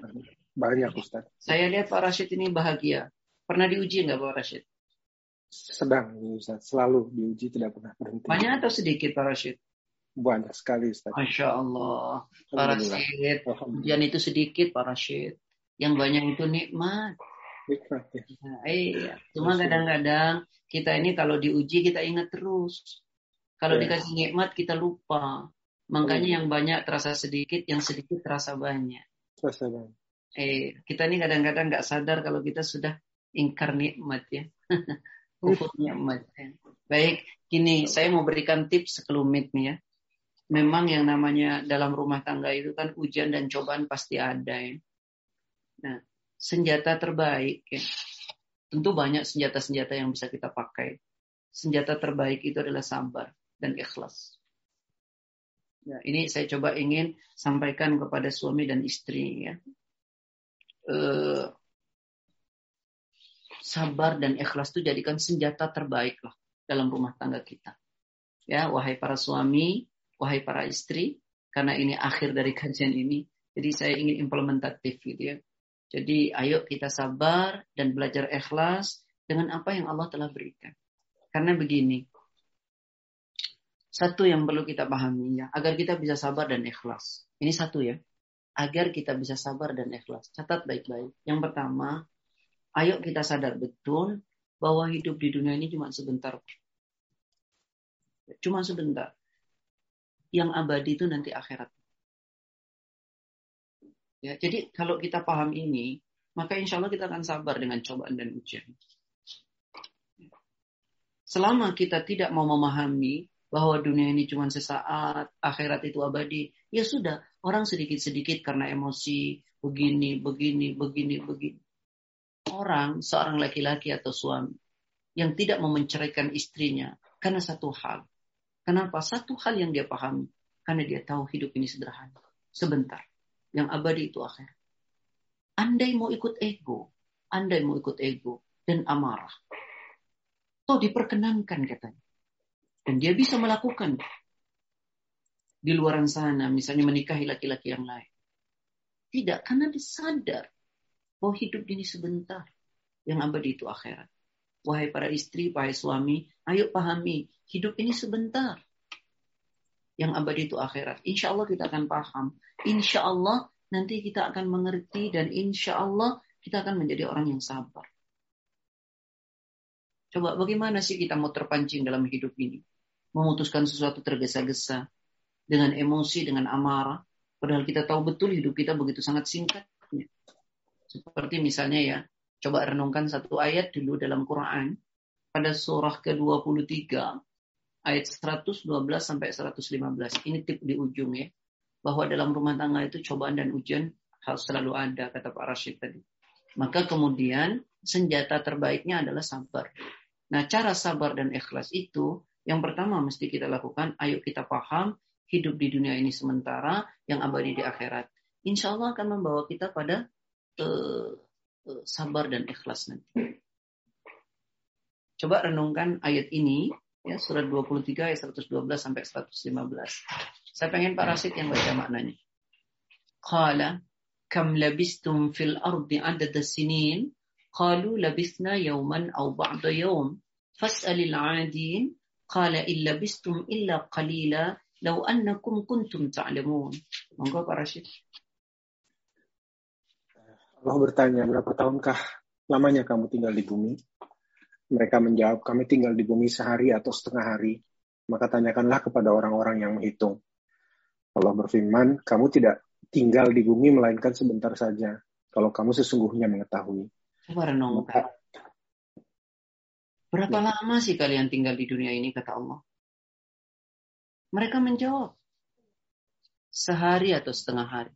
Banyak Ustaz. Saya lihat Pak Rashid ini bahagia. Pernah diuji nggak Pak Rashid? Sedang Ustaz. Selalu diuji tidak pernah berhenti. Banyak atau sedikit Pak Rashid? Banyak sekali Ustaz. Masya Allah. Pak Rashid, ujian itu sedikit Pak Rashid. Yang banyak itu nikmat. Nikmat ya. Nah, iya. Cuma kadang-kadang kita ini kalau diuji kita ingat terus. Kalau Ya. dikasih nikmat kita lupa. Makanya yang banyak terasa sedikit, yang sedikit terasa banyak. Selesai Bang. Eh, kita ini kadang-kadang nggak sadar kalau kita sudah ingkar nikmat ya. *laughs* Kufur nikmat. ya. Baik, gini saya mau berikan tips sekelumit nih ya. Memang yang namanya dalam rumah tangga itu kan ujian dan cobaan pasti ada ya. Nah, senjata terbaik ya. Tentu banyak senjata-senjata yang bisa kita pakai. Senjata terbaik itu adalah sabar dan ikhlas. Ya, ini saya coba ingin sampaikan kepada suami dan istri ya. Eh, sabar dan ikhlas itu jadikan senjata terbaik lah dalam rumah tangga kita. Ya, wahai para suami, wahai para istri, karena ini akhir dari kajian ini, jadi saya ingin implementatif gitu ya. Jadi ayo kita sabar dan belajar ikhlas dengan apa yang Allah telah berikan. Karena begini, satu yang perlu kita pahami ya, agar kita bisa sabar dan ikhlas. Ini satu ya, agar kita bisa sabar dan ikhlas. Catat baik-baik. Yang pertama, ayo kita sadar betul bahwa hidup di dunia ini cuma sebentar. Cuma sebentar. Yang abadi itu nanti akhirat. Ya, jadi kalau kita paham ini, maka insya Allah kita akan sabar dengan cobaan dan ujian. Selama kita tidak mau memahami bahwa dunia ini cuma sesaat, akhirat itu abadi, ya sudah, orang sedikit-sedikit karena emosi, begini, begini, begini, begini. Orang, seorang laki-laki atau suami, yang tidak mau istrinya karena satu hal. Kenapa? Satu hal yang dia pahami. Karena dia tahu hidup ini sederhana. Sebentar. Yang abadi itu akhir. Andai mau ikut ego, andai mau ikut ego dan amarah. Toh diperkenankan katanya. Dan dia bisa melakukan di luar sana, misalnya menikahi laki-laki yang lain. Tidak, karena dia sadar bahwa hidup ini sebentar. Yang abadi itu akhirat. Wahai para istri, wahai suami, ayo pahami, hidup ini sebentar. Yang abadi itu akhirat. Insya Allah kita akan paham. Insya Allah nanti kita akan mengerti dan insya Allah kita akan menjadi orang yang sabar. Coba bagaimana sih kita mau terpancing dalam hidup ini? Memutuskan sesuatu tergesa-gesa. Dengan emosi, dengan amarah. Padahal kita tahu betul hidup kita begitu sangat singkatnya. Seperti misalnya ya, coba renungkan satu ayat dulu dalam Quran. Pada surah ke-23, ayat 112 sampai 115. Ini tip di ujung ya. Bahwa dalam rumah tangga itu cobaan dan ujian harus selalu ada, kata Pak Rashid tadi. Maka kemudian senjata terbaiknya adalah sabar. Nah, cara sabar dan ikhlas itu yang pertama mesti kita lakukan, ayo kita paham hidup di dunia ini sementara, yang abadi di akhirat. Insya Allah akan membawa kita pada uh, uh, sabar dan ikhlas nanti. Coba renungkan ayat ini, ya surat 23 ayat 112 sampai 115. Saya pengen Pak Rasid yang baca maknanya. Qala kam labistum fil ardi adada sinin? Qalu labisna yawman aw ba'da yawm. Fas'alil 'adin. Qala illa bistum illa qalila. Law annakum kuntum ta'lamun. Monggo Pak Rashid Allah bertanya berapa tahunkah lamanya kamu tinggal di bumi mereka menjawab kami tinggal di bumi sehari atau setengah hari maka tanyakanlah kepada orang-orang yang menghitung Allah berfirman kamu tidak tinggal di bumi melainkan sebentar saja kalau kamu sesungguhnya mengetahui. Coba renungkan. Berapa ya. lama sih kalian tinggal di dunia ini kata Allah? Mereka menjawab sehari atau setengah hari.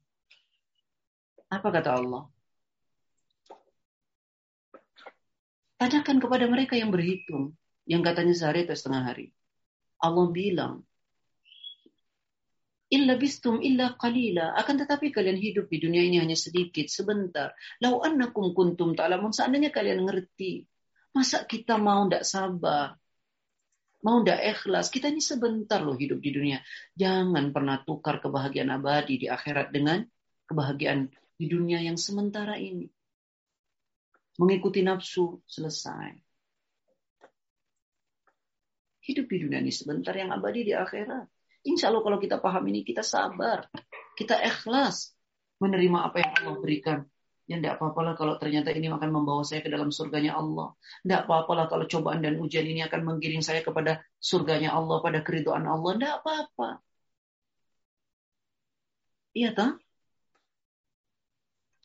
Apa kata Allah? Tanyakan kepada mereka yang berhitung, yang katanya sehari atau setengah hari. Allah bilang, illa bistum illa qalila. Akan tetapi kalian hidup di dunia ini hanya sedikit, sebentar. Lau annakum kuntum ta'lamun. Seandainya kalian ngerti. Masa kita mau ndak sabar? Mau ndak ikhlas? Kita ini sebentar loh hidup di dunia. Jangan pernah tukar kebahagiaan abadi di akhirat dengan kebahagiaan di dunia yang sementara ini. Mengikuti nafsu, selesai. Hidup di dunia ini sebentar yang abadi di akhirat. Insya Allah kalau kita paham ini, kita sabar. Kita ikhlas menerima apa yang Allah berikan. Ya tidak apa-apalah kalau ternyata ini akan membawa saya ke dalam surganya Allah. Tidak apa-apalah kalau cobaan dan ujian ini akan menggiring saya kepada surganya Allah, pada keriduan Allah. Tidak apa-apa. Iya tak?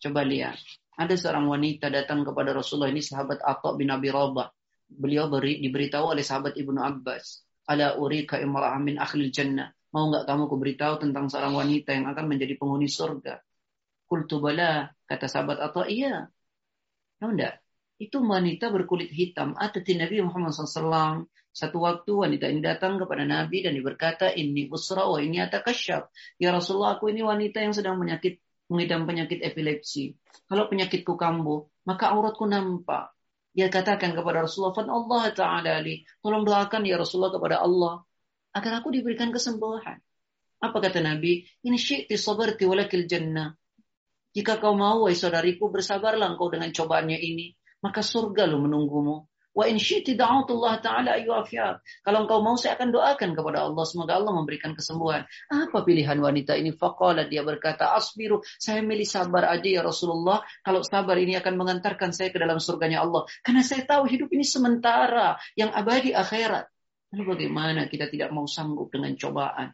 Coba lihat. Ada seorang wanita datang kepada Rasulullah ini sahabat Atta bin Abi Rabah. Beliau beri, diberitahu oleh sahabat Ibnu Abbas. Ala urika imra'ah min akhlil jannah. Mau nggak kamu kuberitahu tentang seorang wanita yang akan menjadi penghuni surga? Kultu bala, kata sahabat atau iya. Tahu enggak? Itu wanita berkulit hitam. Atati Nabi Muhammad SAW. Satu waktu wanita ini datang kepada Nabi dan berkata, ini usra wa ini atakasyaf. Ya Rasulullah, aku ini wanita yang sedang menyakit, mengidam penyakit epilepsi. Kalau penyakitku kambuh, maka auratku nampak. Dia katakan kepada Rasulullah, Fan Allah Ta'ala Ali, tolong doakan ya Rasulullah kepada Allah, agar aku diberikan kesembuhan. Apa kata Nabi? Ini syi'ti sabarti walakil jannah. Jika kau mau, wahai saudariku, bersabarlah engkau dengan cobaannya ini. Maka surga lu menunggumu. Wa in syi'ti da'atullah ta'ala ayyuafiyat. Kalau engkau mau, saya akan doakan kepada Allah. Semoga Allah memberikan kesembuhan. Apa pilihan wanita ini? Faqala dia berkata, asbiru. Saya milih sabar aja ya Rasulullah. Kalau sabar ini akan mengantarkan saya ke dalam surganya Allah. Karena saya tahu hidup ini sementara. Yang abadi akhirat. Lalu bagaimana kita tidak mau sanggup dengan cobaan?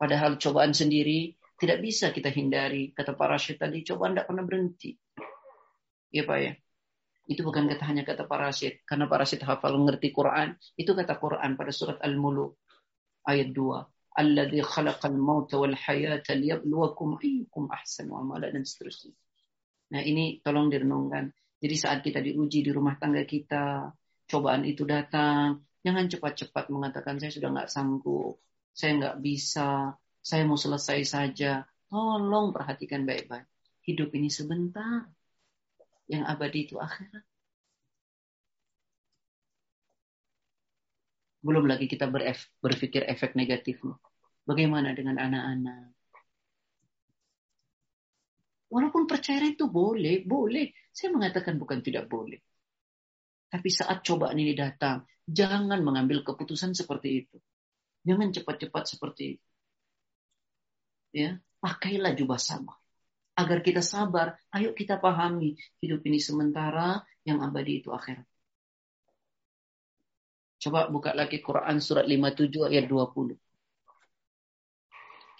Padahal cobaan sendiri tidak bisa kita hindari. Kata para syaitan cobaan tidak pernah berhenti. Ya Pak ya. Itu bukan kata hanya kata parasit. Karena parasit hafal ngerti Quran. Itu kata Quran pada surat Al-Muluk. Ayat 2. Alladhi khalaqal mauta wal hayata liyabluwakum ayyukum ahsanu amala dan seterusnya. Nah ini tolong direnungkan. Jadi saat kita diuji di rumah tangga kita, cobaan itu datang, jangan cepat-cepat mengatakan saya sudah nggak sanggup, saya nggak bisa, saya mau selesai saja. Tolong perhatikan baik-baik. Hidup ini sebentar. Yang abadi itu akhirat. Belum lagi kita berpikir efek negatifnya. Bagaimana dengan anak-anak? Walaupun percaya itu boleh, boleh. Saya mengatakan bukan tidak boleh. Tapi saat cobaan ini datang, jangan mengambil keputusan seperti itu. Jangan cepat-cepat seperti itu. Ya, pakailah jubah sabar agar kita sabar, ayo kita pahami hidup ini sementara, yang abadi itu akhirat. Coba buka lagi Quran surat 57 ayat 20.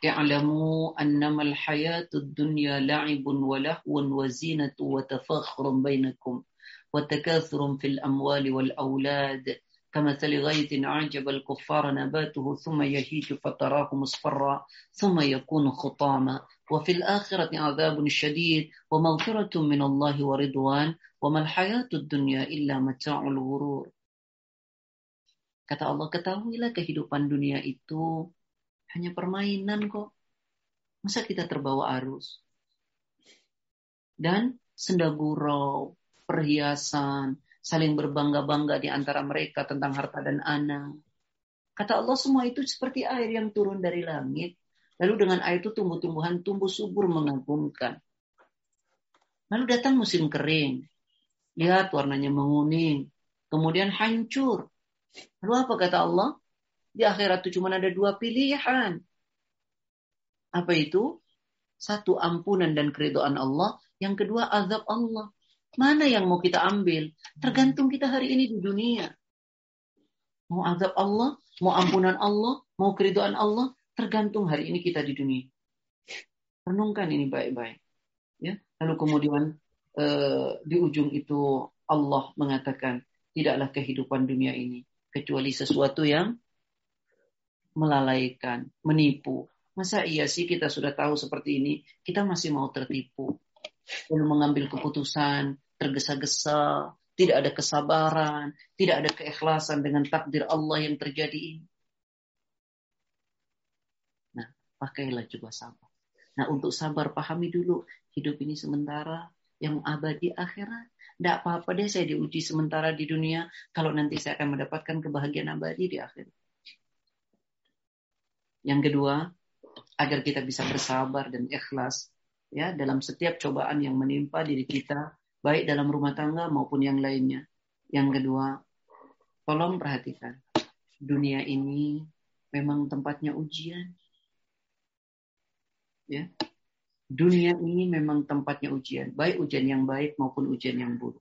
Ya'lamu annamal hayatud dunya la'ibun wa lahwun wa zinatu wa tafakhurun bainakum wa takathurun fil amwali wal awlad كمثل غيث أعجب الكفار نباته ثم يهيج فتراه مصفرا ثم يكون خطاما وفي الآخرة عذاب شديد ومغفرة من الله ورضوان وما الحياة الدنيا إلا متاع الغرور Kata Allah, ketahuilah kehidupan dunia itu hanya permainan kok. Masa kita terbawa arus? Dan senda gurau, perhiasan, saling berbangga-bangga di antara mereka tentang harta dan anak. Kata Allah semua itu seperti air yang turun dari langit. Lalu dengan air itu tumbuh-tumbuhan tumbuh subur mengagumkan. Lalu datang musim kering. Lihat warnanya menguning. Kemudian hancur. Lalu apa kata Allah? Di akhirat itu cuma ada dua pilihan. Apa itu? Satu ampunan dan keridoan Allah. Yang kedua azab Allah. Mana yang mau kita ambil? Tergantung kita hari ini di dunia. Mau azab Allah, mau ampunan Allah, mau keridoan Allah, tergantung hari ini kita di dunia. Renungkan ini baik-baik. Ya, lalu kemudian eh, di ujung itu Allah mengatakan tidaklah kehidupan dunia ini kecuali sesuatu yang melalaikan, menipu. Masa iya sih kita sudah tahu seperti ini, kita masih mau tertipu. Lalu mengambil keputusan, tergesa-gesa, tidak ada kesabaran, tidak ada keikhlasan dengan takdir Allah yang terjadi. Nah, pakailah juga sabar. Nah, untuk sabar pahami dulu hidup ini sementara, yang abadi akhirat. Tidak apa-apa deh saya diuji sementara di dunia, kalau nanti saya akan mendapatkan kebahagiaan abadi di akhirat. Yang kedua, agar kita bisa bersabar dan ikhlas ya dalam setiap cobaan yang menimpa diri kita baik dalam rumah tangga maupun yang lainnya. Yang kedua, tolong perhatikan. Dunia ini memang tempatnya ujian. Ya. Dunia ini memang tempatnya ujian, baik ujian yang baik maupun ujian yang buruk.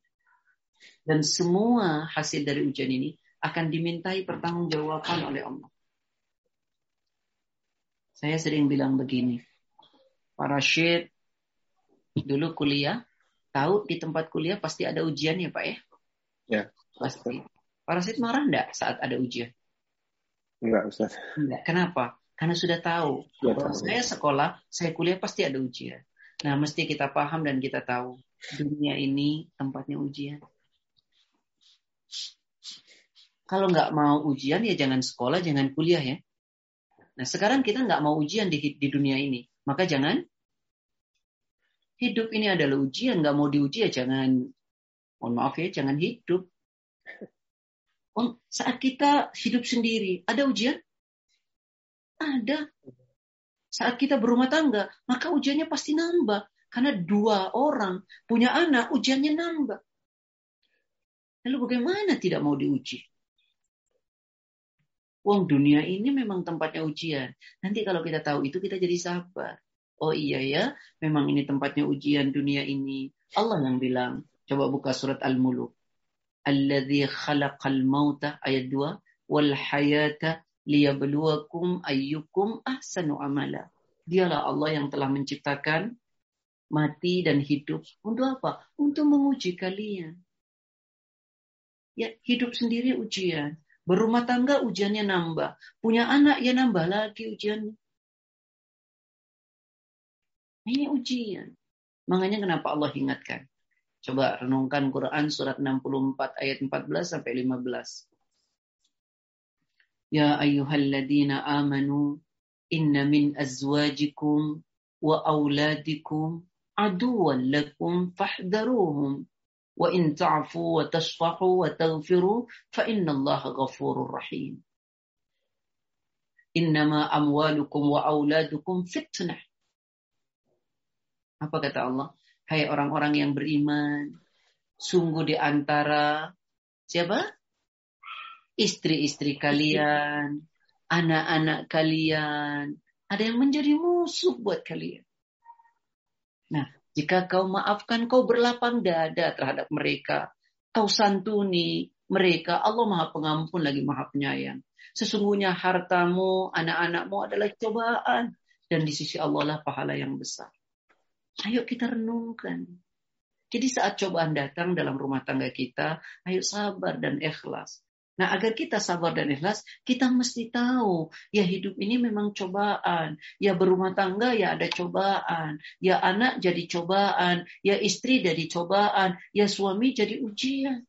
Dan semua hasil dari ujian ini akan dimintai pertanggungjawaban oleh Allah. Saya sering bilang begini, para syed dulu kuliah tahu di tempat kuliah pasti ada ujian ya Pak ya? Ya. Pasti. Parasit marah enggak saat ada ujian? Enggak, Ustaz. Enggak. Kenapa? Karena sudah tahu. Ya, Kalau saya sekolah, saya kuliah pasti ada ujian. Nah, mesti kita paham dan kita tahu. Dunia ini tempatnya ujian. Kalau nggak mau ujian, ya jangan sekolah, jangan kuliah ya. Nah, sekarang kita nggak mau ujian di, di dunia ini. Maka jangan Hidup ini adalah ujian, nggak mau diuji ya jangan, mohon maaf ya, jangan hidup. Oh, saat kita hidup sendiri, ada ujian? Ada. Saat kita berumah tangga, maka ujiannya pasti nambah. Karena dua orang punya anak, ujiannya nambah. Lalu bagaimana tidak mau diuji? Wong dunia ini memang tempatnya ujian. Nanti kalau kita tahu itu kita jadi sabar. Oh iya ya, memang ini tempatnya ujian dunia ini. Allah yang bilang, coba buka surat Al-Muluk. Alladhi khalaqal mauta ayat 2 wal hayata liyabluwakum ayyukum ahsanu amala. Dialah Allah yang telah menciptakan mati dan hidup. Untuk apa? Untuk menguji kalian. Ya, hidup sendiri ujian. Berumah tangga ujiannya nambah. Punya anak ya nambah lagi ujiannya. Ini ujian. Makanya kenapa Allah ingatkan. Coba renungkan Quran surat 64 ayat 14 sampai 15. Ya ayyuhalladzina amanu inna min azwajikum wa auladikum aduwan lakum fahdharuhum wa in ta'fu wa tasfahu wa taghfiru fa inna Allah ghafurur rahim. Innama amwalukum wa auladukum fitnah apa kata Allah? Hai orang-orang yang beriman, sungguh di antara siapa? Istri-istri kalian, anak-anak kalian, ada yang menjadi musuh buat kalian. Nah, jika kau maafkan, kau berlapang dada terhadap mereka. Kau santuni mereka. Allah maha pengampun lagi maha penyayang. Sesungguhnya hartamu, anak-anakmu adalah cobaan. Dan di sisi Allah lah pahala yang besar. Ayo kita renungkan. Jadi saat cobaan datang dalam rumah tangga kita, ayo sabar dan ikhlas. Nah, agar kita sabar dan ikhlas, kita mesti tahu, ya hidup ini memang cobaan. Ya berumah tangga ya ada cobaan. Ya anak jadi cobaan. Ya istri jadi cobaan. Ya suami jadi ujian.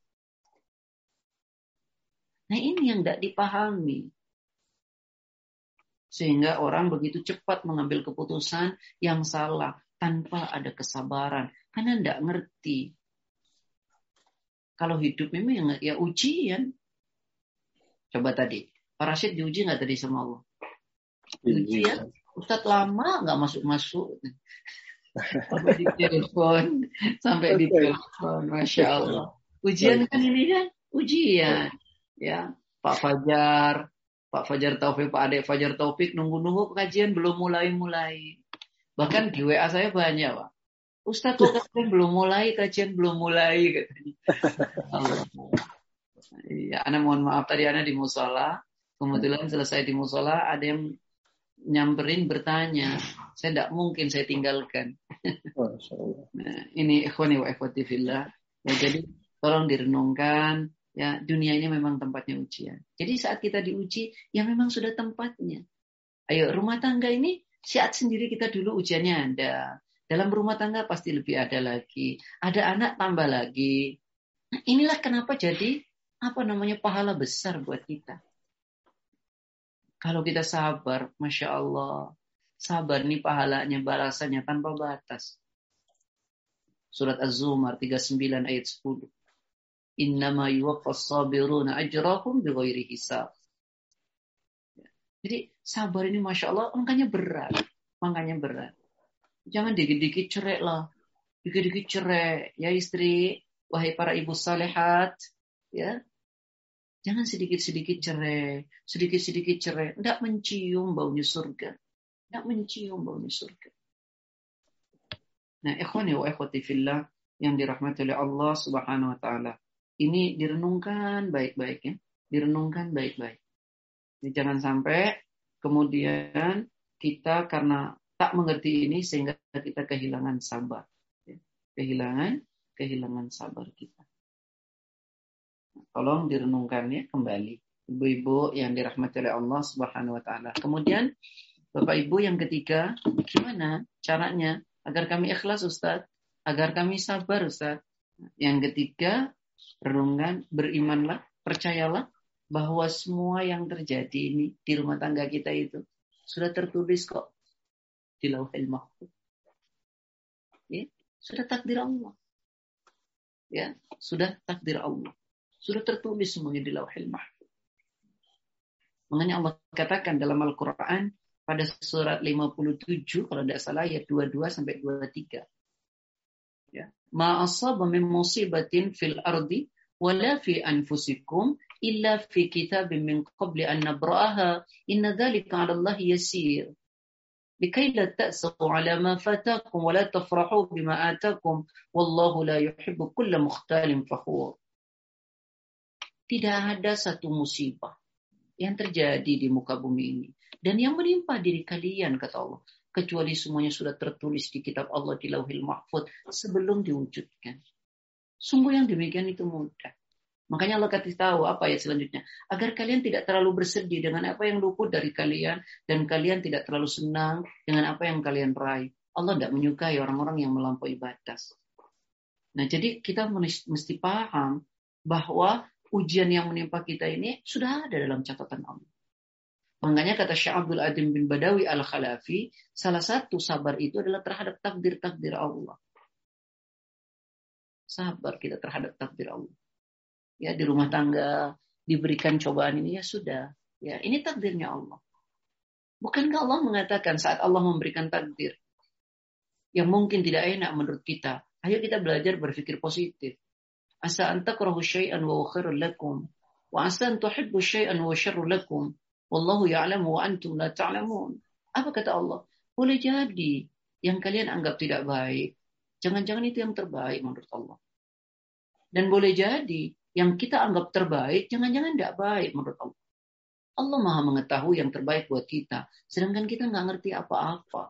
Nah, ini yang tidak dipahami. Sehingga orang begitu cepat mengambil keputusan yang salah tanpa ada kesabaran. Karena tidak ngerti. Kalau hidup memang ya ujian. Coba tadi para syed diuji nggak tadi sama Allah? Diuji ya Ustadz lama nggak masuk masuk *laughs* sampai di telepon, sampai di telepon, masya Allah. Ujian kan ini kan ujian, ya Pak Fajar, Pak Fajar Taufik, Pak Adek Fajar Taufik nunggu-nunggu kajian belum mulai-mulai. Bahkan di WA saya banyak, Pak. Ustaz kok kajian belum mulai, kajian belum mulai *laughs* katanya. Iya, Ana mohon maaf tadi Ana di musola. Kebetulan selesai di musola ada yang nyamperin bertanya. Saya tidak mungkin saya tinggalkan. nah, ini ikhwani wa ikhwati fillah. Ya, jadi tolong direnungkan ya dunia ini memang tempatnya ujian. Jadi saat kita diuji ya memang sudah tempatnya. Ayo rumah tangga ini saat sendiri kita dulu ujiannya ada. Dalam rumah tangga pasti lebih ada lagi. Ada anak tambah lagi. Inilah kenapa jadi apa namanya pahala besar buat kita. Kalau kita sabar, masya Allah, sabar nih pahalanya balasannya tanpa batas. Surat Az-Zumar 39 ayat 10. Innama yuwaffas sabiruna ajrahum bighairi hisab. Jadi sabar ini masya Allah makanya berat, makanya berat. Jangan dikit-dikit cerai lah, dikit-dikit cerai ya istri, wahai para ibu salehat, ya Jangan sedikit-sedikit cerai, sedikit-sedikit cerai. Tidak mencium baunya surga. Tidak mencium baunya surga. Nah, ikhwani wa ikhwati fillah yang dirahmati oleh Allah Subhanahu wa taala. Ini direnungkan baik-baik ya. Direnungkan baik-baik. Jangan sampai kemudian kita karena tak mengerti ini sehingga kita kehilangan sabar. Ya. Kehilangan kehilangan sabar kita. Tolong direnungkan ya kembali. Ibu-ibu yang dirahmati oleh Allah Subhanahu wa taala. Kemudian Bapak Ibu yang ketiga, gimana caranya agar kami ikhlas Ustaz? Agar kami sabar Ustaz? Yang ketiga, renungan, berimanlah, percayalah bahwa semua yang terjadi ini di rumah tangga kita itu sudah tertulis kok di lauhil mahfuz. Ya, sudah takdir Allah. Ya, sudah takdir Allah. Sudah tertulis semuanya di lauhil mahfuz. Makanya Allah katakan dalam Al-Quran pada surat 57 kalau tidak salah ayat 22 sampai 23. Ya. Ma min musibatin fil ardi wala fi anfusikum illa fi kitabin min qabli an nabra'aha inna dhalika 'ala Allah yasir. لكي لا تأسوا على ما فاتاكم ولا تفرحوا بما آتاكم والله لا يحب كل مختال فخور tidak ada satu musibah yang terjadi di muka bumi ini. Dan yang menimpa diri kalian, kata Allah. Kecuali semuanya sudah tertulis di kitab Allah di lauhil mahfud sebelum diwujudkan. Sungguh yang demikian itu mudah. Makanya Allah kasih tahu apa ya selanjutnya. Agar kalian tidak terlalu bersedih dengan apa yang luput dari kalian. Dan kalian tidak terlalu senang dengan apa yang kalian raih. Allah tidak menyukai orang-orang yang melampaui batas. Nah jadi kita mesti paham bahwa ujian yang menimpa kita ini sudah ada dalam catatan Allah. Makanya kata Syekh Abdul Adim bin Badawi Al-Khalafi, salah satu sabar itu adalah terhadap takdir-takdir Allah. Sabar kita terhadap takdir Allah. Ya di rumah tangga diberikan cobaan ini ya sudah. Ya ini takdirnya Allah. Bukankah Allah mengatakan saat Allah memberikan takdir yang mungkin tidak enak menurut kita, ayo kita belajar berpikir positif. Asa an takrahu syai'an wa khairul lakum. Wa asa an tuhibbu syai'an wa syarrul lakum. Wallahu ya'lamu wa antum la ta'lamun. Apa kata Allah? Boleh jadi yang kalian anggap tidak baik. Jangan-jangan itu yang terbaik menurut Allah. Dan boleh jadi yang kita anggap terbaik, jangan-jangan tidak baik menurut Allah. Allah maha mengetahui yang terbaik buat kita. Sedangkan kita nggak ngerti apa-apa.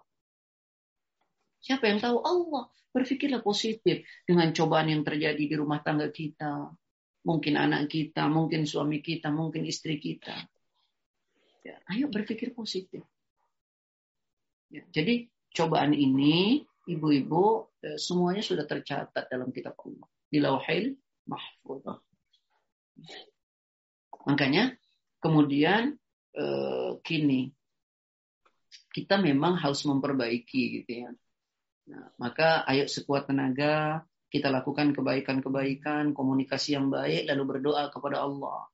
Siapa yang tahu? Allah. Berpikirlah positif dengan cobaan yang terjadi di rumah tangga kita. Mungkin anak kita, mungkin suami kita, mungkin istri kita. Ya, ayo berpikir positif. Ya, jadi cobaan ini, ibu-ibu, eh, semuanya sudah tercatat dalam kitab Allah. Di lauhil mahfud. Makanya kemudian eh, kini kita memang harus memperbaiki gitu ya Nah, maka ayo sekuat tenaga kita lakukan kebaikan-kebaikan, komunikasi yang baik, lalu berdoa kepada Allah.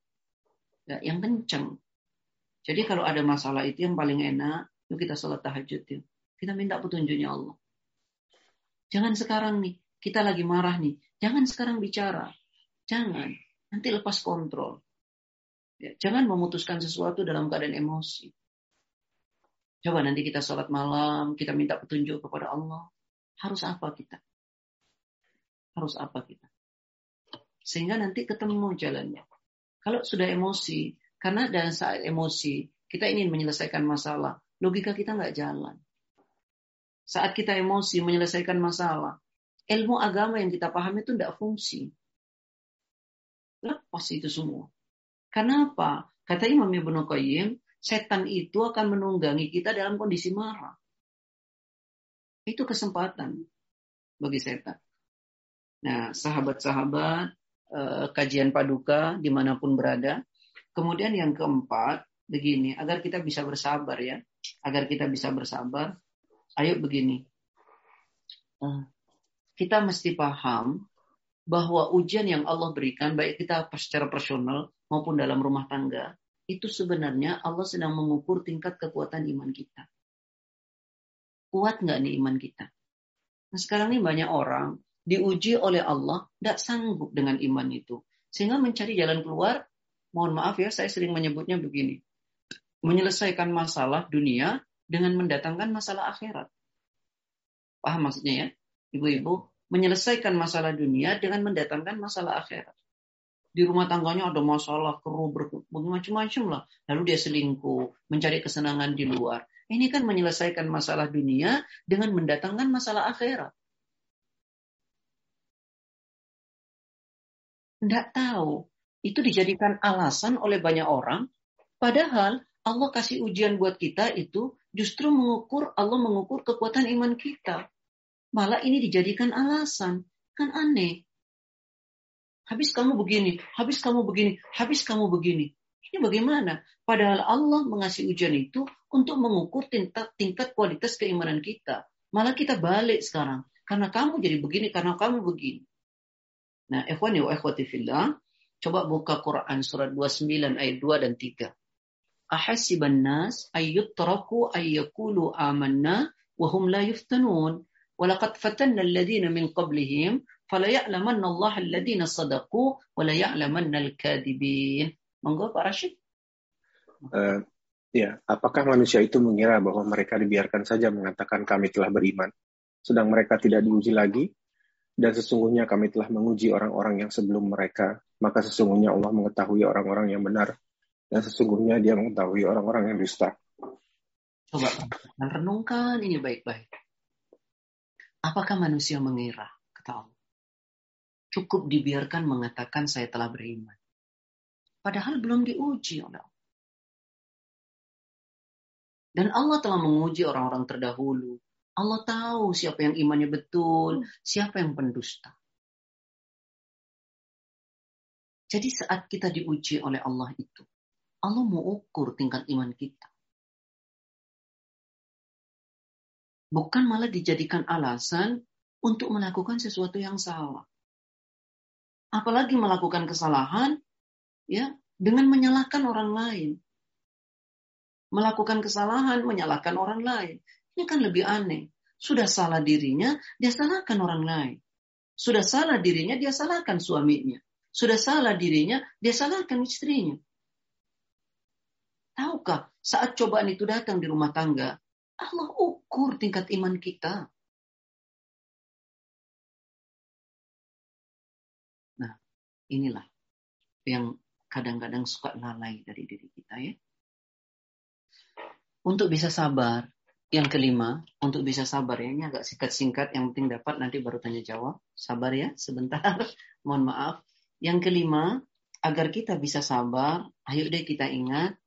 Ya, yang kencang. Jadi kalau ada masalah itu yang paling enak, yuk kita sholat tahajud yuk. Kita minta petunjuknya Allah. Jangan sekarang nih, kita lagi marah nih. Jangan sekarang bicara. Jangan. Nanti lepas kontrol. Ya, jangan memutuskan sesuatu dalam keadaan emosi. Coba nanti kita sholat malam, kita minta petunjuk kepada Allah. Harus apa kita? Harus apa kita? Sehingga nanti ketemu jalannya. Kalau sudah emosi, karena dalam saat emosi, kita ingin menyelesaikan masalah, logika kita nggak jalan. Saat kita emosi menyelesaikan masalah, ilmu agama yang kita pahami itu tidak fungsi. Lepas itu semua. Kenapa? Kata Imam Ibnu Qayyim, setan itu akan menunggangi kita dalam kondisi marah. Itu kesempatan bagi setan. Nah, sahabat-sahabat, eh, kajian paduka di mana pun berada. Kemudian yang keempat, begini, agar kita bisa bersabar ya. Agar kita bisa bersabar, ayo begini. Eh, kita mesti paham bahwa ujian yang Allah berikan, baik kita secara personal maupun dalam rumah tangga, itu sebenarnya Allah sedang mengukur tingkat kekuatan iman kita. Kuat nggak nih iman kita? Nah sekarang ini banyak orang diuji oleh Allah tidak sanggup dengan iman itu. Sehingga mencari jalan keluar, mohon maaf ya saya sering menyebutnya begini. Menyelesaikan masalah dunia dengan mendatangkan masalah akhirat. Paham maksudnya ya? Ibu-ibu, menyelesaikan masalah dunia dengan mendatangkan masalah akhirat. Di rumah tangganya ada masalah keruh bermacam-macam lah. Lalu dia selingkuh mencari kesenangan di luar. Ini kan menyelesaikan masalah dunia dengan mendatangkan masalah akhirat. Tidak tahu. Itu dijadikan alasan oleh banyak orang. Padahal Allah kasih ujian buat kita itu justru mengukur Allah mengukur kekuatan iman kita malah ini dijadikan alasan kan aneh habis kamu begini, habis kamu begini, habis kamu begini. Ini bagaimana? Padahal Allah mengasih ujian itu untuk mengukur tingkat, tingkat kualitas keimanan kita. Malah kita balik sekarang. Karena kamu jadi begini, karena kamu begini. Nah, ikhwani wa ikhwati fillah, coba buka Quran surat 29 ayat 2 dan 3. Ahasiban nas ayyutraku ayyakulu amanna wa hum la yuftanun. Min qablihim Fala ya'lamanna Allah alladhina sadaqu wa la ya'lamanna al-kadibin. Monggo Pak Rashid. Uh, ya, apakah manusia itu mengira bahwa mereka dibiarkan saja mengatakan kami telah beriman, sedang mereka tidak diuji lagi? Dan sesungguhnya kami telah menguji orang-orang yang sebelum mereka, maka sesungguhnya Allah mengetahui orang-orang yang benar, dan sesungguhnya dia mengetahui orang-orang yang dusta. Coba renungkan ini baik-baik. Apakah manusia mengira, kata Allah, cukup dibiarkan mengatakan saya telah beriman. Padahal belum diuji oleh Allah. Dan Allah telah menguji orang-orang terdahulu. Allah tahu siapa yang imannya betul, siapa yang pendusta. Jadi saat kita diuji oleh Allah itu, Allah mau ukur tingkat iman kita. Bukan malah dijadikan alasan untuk melakukan sesuatu yang salah apalagi melakukan kesalahan ya dengan menyalahkan orang lain. Melakukan kesalahan, menyalahkan orang lain. Ini kan lebih aneh. Sudah salah dirinya, dia salahkan orang lain. Sudah salah dirinya, dia salahkan suaminya. Sudah salah dirinya, dia salahkan istrinya. Tahukah, saat cobaan itu datang di rumah tangga, Allah ukur tingkat iman kita. Inilah yang kadang-kadang suka lalai dari diri kita ya. Untuk bisa sabar, yang kelima, untuk bisa sabar ya, ini agak singkat-singkat, yang penting dapat nanti baru tanya jawab. Sabar ya, sebentar, *laughs* mohon maaf. Yang kelima, agar kita bisa sabar, ayo deh kita ingat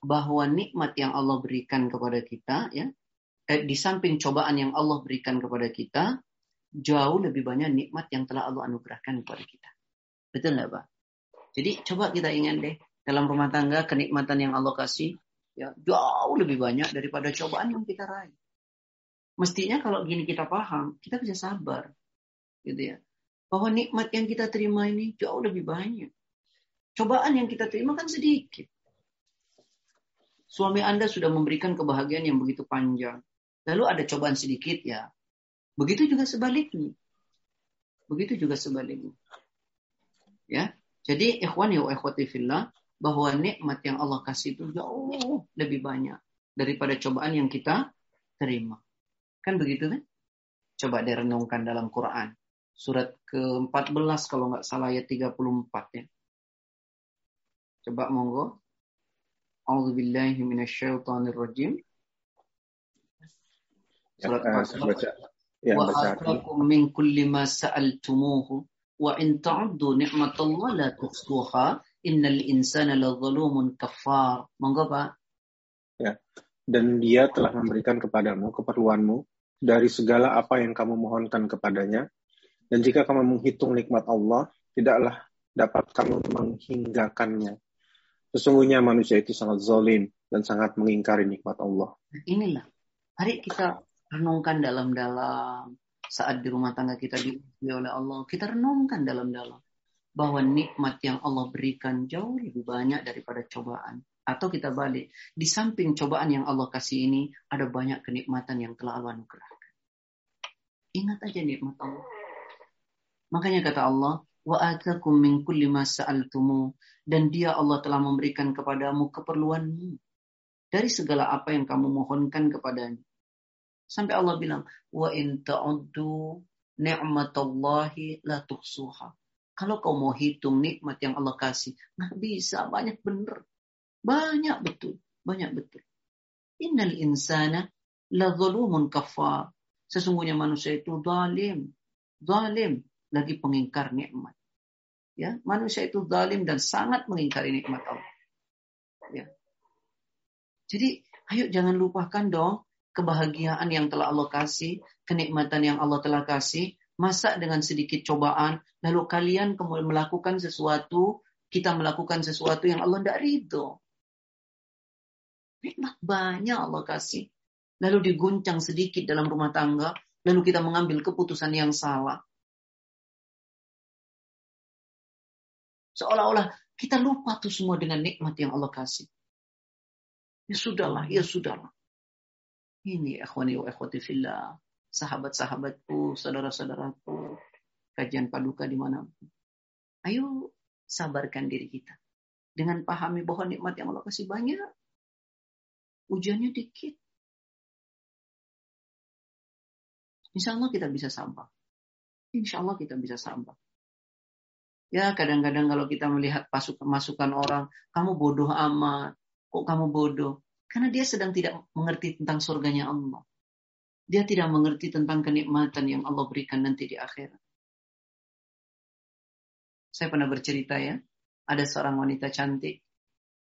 bahwa nikmat yang Allah berikan kepada kita, ya, eh, di samping cobaan yang Allah berikan kepada kita, jauh lebih banyak nikmat yang telah Allah anugerahkan kepada kita. Betul nggak Pak? Jadi coba kita ingat deh, dalam rumah tangga kenikmatan yang Allah kasih ya jauh lebih banyak daripada cobaan yang kita raih. Mestinya kalau gini kita paham, kita bisa sabar. Gitu ya. Bahwa nikmat yang kita terima ini jauh lebih banyak. Cobaan yang kita terima kan sedikit. Suami Anda sudah memberikan kebahagiaan yang begitu panjang. Lalu ada cobaan sedikit ya. Begitu juga sebaliknya. Begitu juga sebaliknya. Ya. Jadi ikhwan ya ikhwati fillah bahwa nikmat yang Allah kasih itu jauh lebih banyak daripada cobaan yang kita terima. Kan begitu kan? Coba direnungkan dalam Quran. Surat ke-14 kalau nggak salah ayat 34 ya. Coba monggo. A'udzu billahi minasyaitonir rajim. Ya, Surat ya, uh, baca. Ya, wa atakum min kulli ma sa'altumuhu wa in ta'uddu ni'matallahi la tuhsuha innal insana ladzalumun kafar. Monggo Pak. Ya. Dan dia telah memberikan kepadamu keperluanmu dari segala apa yang kamu mohonkan kepadanya. Dan jika kamu menghitung nikmat Allah, tidaklah dapat kamu menghinggakannya. Sesungguhnya manusia itu sangat zalim dan sangat mengingkari nikmat Allah. Inilah. Hari kita renungkan dalam-dalam saat di rumah tangga kita diuji oleh Allah. Kita renungkan dalam-dalam bahwa nikmat yang Allah berikan jauh lebih banyak daripada cobaan. Atau kita balik, di samping cobaan yang Allah kasih ini, ada banyak kenikmatan yang telah Allah anugerahkan. Ingat aja nikmat Allah. Makanya kata Allah, wa atakum min kulli ma sa'altumu dan dia Allah telah memberikan kepadamu keperluanmu dari segala apa yang kamu mohonkan kepadanya. Sampai Allah bilang, wa in ta'uddu ni'matallahi la tuhsuha. Kalau kau mau hitung nikmat yang Allah kasih, nggak bisa. Banyak bener. Banyak betul. Banyak betul. Innal insana la zalumun kafar. Sesungguhnya manusia itu zalim. Zalim. Lagi pengingkar nikmat. Ya, manusia itu zalim dan sangat mengingkari nikmat Allah. Ya. Jadi, ayo jangan lupakan dong kebahagiaan yang telah Allah kasih, kenikmatan yang Allah telah kasih, masa dengan sedikit cobaan, lalu kalian kemudian melakukan sesuatu, kita melakukan sesuatu yang Allah tidak ridho. Nikmat banyak Allah kasih. Lalu diguncang sedikit dalam rumah tangga, lalu kita mengambil keputusan yang salah. Seolah-olah kita lupa tuh semua dengan nikmat yang Allah kasih. Ya sudahlah, ya sudahlah. Ini akhwani wa akhwati fillah sahabat-sahabatku, saudara-saudaraku, kajian paduka di mana. Ayo sabarkan diri kita. Dengan pahami bahwa nikmat yang Allah kasih banyak. Ujiannya dikit. Insya Allah kita bisa sabar. Insya Allah kita bisa sabar. Ya kadang-kadang kalau kita melihat masukan orang, kamu bodoh amat. Kok kamu bodoh? Karena dia sedang tidak mengerti tentang surganya Allah. Dia tidak mengerti tentang kenikmatan yang Allah berikan nanti di akhirat. Saya pernah bercerita ya, ada seorang wanita cantik,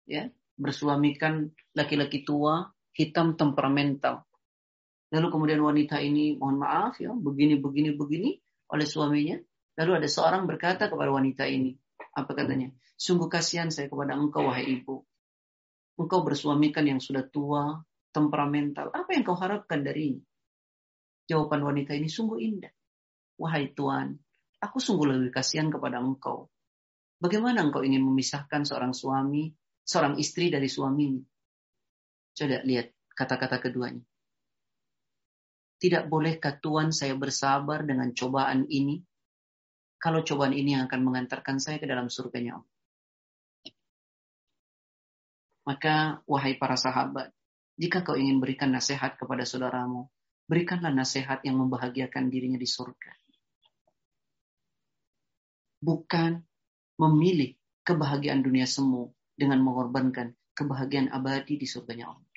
ya, bersuamikan laki-laki tua, hitam temperamental. Lalu kemudian wanita ini, mohon maaf ya, begini, begini, begini oleh suaminya. Lalu ada seorang berkata kepada wanita ini, apa katanya? Sungguh kasihan saya kepada engkau, wahai ibu. Engkau bersuamikan yang sudah tua, temperamental. Apa yang kau harapkan darinya? Jawaban wanita ini sungguh indah. Wahai Tuhan, aku sungguh lebih kasihan kepada engkau. Bagaimana engkau ingin memisahkan seorang suami, seorang istri dari suaminya? Coba lihat kata-kata keduanya. Tidak bolehkah Tuhan saya bersabar dengan cobaan ini? Kalau cobaan ini yang akan mengantarkan saya ke dalam surganya Allah. Maka, wahai para sahabat, jika kau ingin berikan nasihat kepada saudaramu, Berikanlah nasihat yang membahagiakan dirinya di surga. Bukan memilih kebahagiaan dunia semu dengan mengorbankan kebahagiaan abadi di surganya Allah.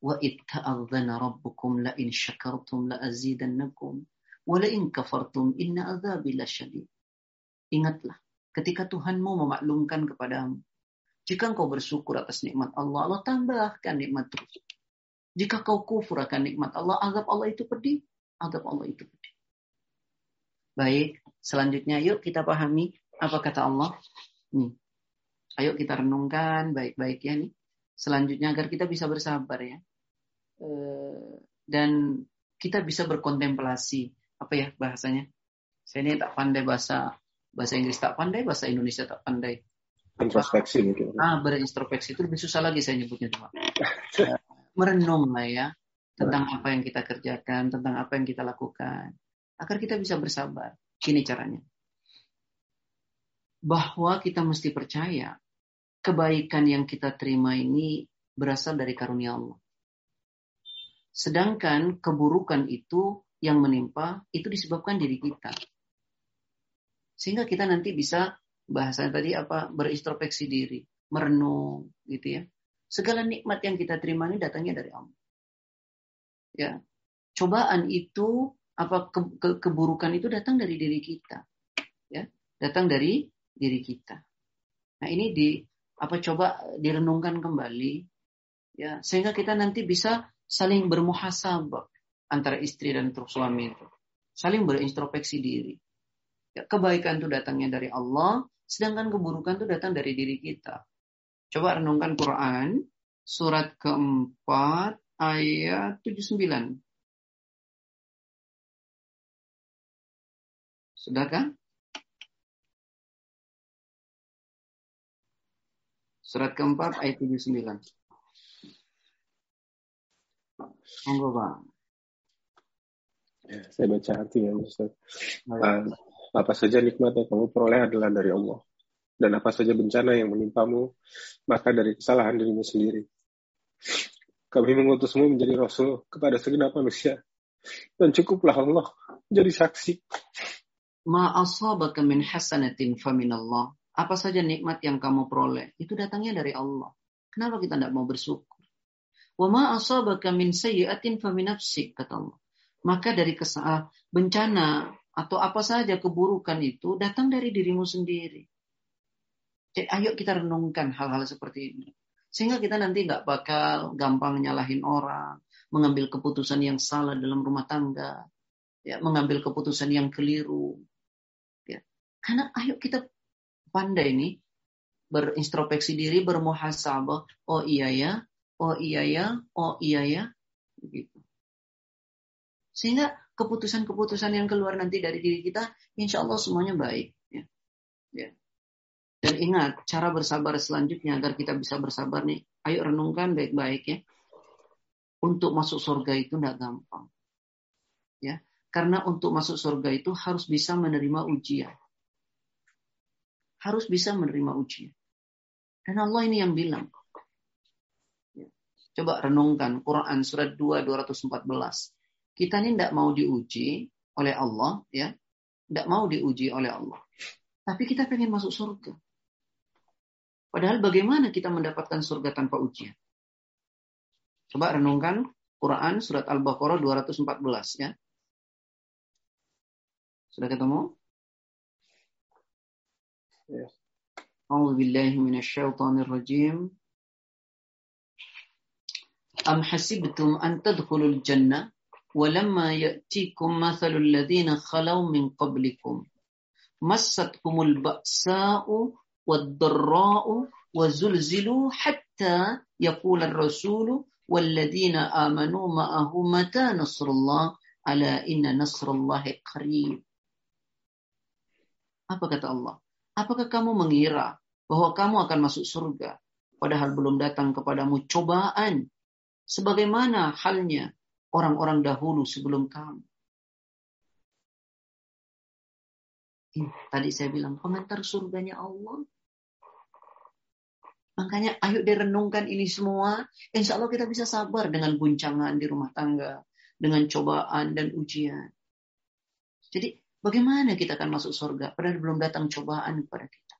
Wa itta'adzana rabbukum la syakartum la wa la in kafartum inna azabi lasyadid. Ingatlah ketika Tuhanmu memaklumkan kepadamu jika engkau bersyukur atas nikmat Allah, Allah tambahkan nikmat tersebut. Jika kau kufur akan nikmat Allah, azab Allah itu pedih. Azab Allah itu pedih. Baik, selanjutnya yuk kita pahami apa kata Allah. Nih. Ayo kita renungkan baik-baik ya nih. Selanjutnya agar kita bisa bersabar ya. Eh, dan kita bisa berkontemplasi. Apa ya bahasanya? Saya ini tak pandai bahasa bahasa Inggris tak pandai, bahasa Indonesia tak pandai. Introspeksi mungkin. Ah, berintrospeksi itu lebih susah lagi saya nyebutnya cuma. *laughs* merenung lah ya. tentang apa yang kita kerjakan, tentang apa yang kita lakukan, agar kita bisa bersabar. Ini caranya. Bahwa kita mesti percaya kebaikan yang kita terima ini berasal dari karunia Allah. Sedangkan keburukan itu yang menimpa itu disebabkan diri kita. Sehingga kita nanti bisa bahasa tadi apa berintrospeksi diri, merenung gitu ya. Segala nikmat yang kita terima ini datangnya dari Allah. Ya. Cobaan itu apa ke, ke, keburukan itu datang dari diri kita. Ya, datang dari diri kita. Nah, ini di apa coba direnungkan kembali ya sehingga kita nanti bisa saling bermuhasabah antara istri dan suami itu. Saling berintrospeksi diri. Ya, kebaikan itu datangnya dari Allah, sedangkan keburukan itu datang dari diri kita. Coba renungkan Quran surat keempat ayat 79. Sudah kan? Surat keempat ayat 79. Monggo, Pak. Ya, saya baca artinya, Ustaz. Uh, apa saja nikmat yang kamu peroleh adalah dari Allah. Dan apa saja bencana yang menimpamu, maka dari kesalahan dirimu sendiri. Kami mengutusmu menjadi Rasul kepada segenap manusia. Dan cukuplah Allah jadi saksi. Ma asabaka min hasanatin Allah. Apa saja nikmat yang kamu peroleh, itu datangnya dari Allah. Kenapa kita tidak mau bersyukur? Wa ma asabaka min sayyi'atin faminafsik, kata Allah. Maka dari kesal, bencana atau apa saja keburukan itu datang dari dirimu sendiri. Jadi ayo kita renungkan hal-hal seperti ini. Sehingga kita nanti nggak bakal gampang nyalahin orang, mengambil keputusan yang salah dalam rumah tangga, ya, mengambil keputusan yang keliru. Ya. Karena ayo kita pandai nih berintrospeksi diri, bermuhasabah. Oh iya ya, oh iya ya, oh iya ya, begitu. Sehingga keputusan-keputusan yang keluar nanti dari diri kita, insya Allah semuanya baik. Ya. Ya. Dan ingat, cara bersabar selanjutnya agar kita bisa bersabar nih, ayo renungkan baik-baik ya. Untuk masuk surga itu tidak gampang. Ya, karena untuk masuk surga itu harus bisa menerima ujian. Harus bisa menerima ujian. Dan Allah ini yang bilang. Ya. Coba renungkan Quran surat 2 214. Kita ini tidak mau diuji oleh Allah, ya, tidak mau diuji oleh Allah. Tapi kita pengen masuk surga. Padahal bagaimana kita mendapatkan surga tanpa ujian? Coba renungkan Quran surat Al-Baqarah 214 ya. Sudah ketemu? Ya. أعوذ بالله من الشيطان الرجيم أم حسبتم أن تدخلوا الجنة ولما يأتيكم مثل الذين خلوا من قبلكم مستهم البأساء والضراء وزلزلوا حتى يقول الرسول والذين آمنوا معه متى نصر الله على إن نصر الله قريب Apa kata Allah? Apakah kamu mengira bahwa kamu akan masuk surga padahal belum datang kepadamu cobaan sebagaimana halnya orang-orang dahulu sebelum kamu? Tadi saya bilang komentar surganya Allah. Makanya ayo direnungkan ini semua. Insya Allah kita bisa sabar dengan guncangan di rumah tangga. Dengan cobaan dan ujian. Jadi bagaimana kita akan masuk surga padahal belum datang cobaan kepada kita.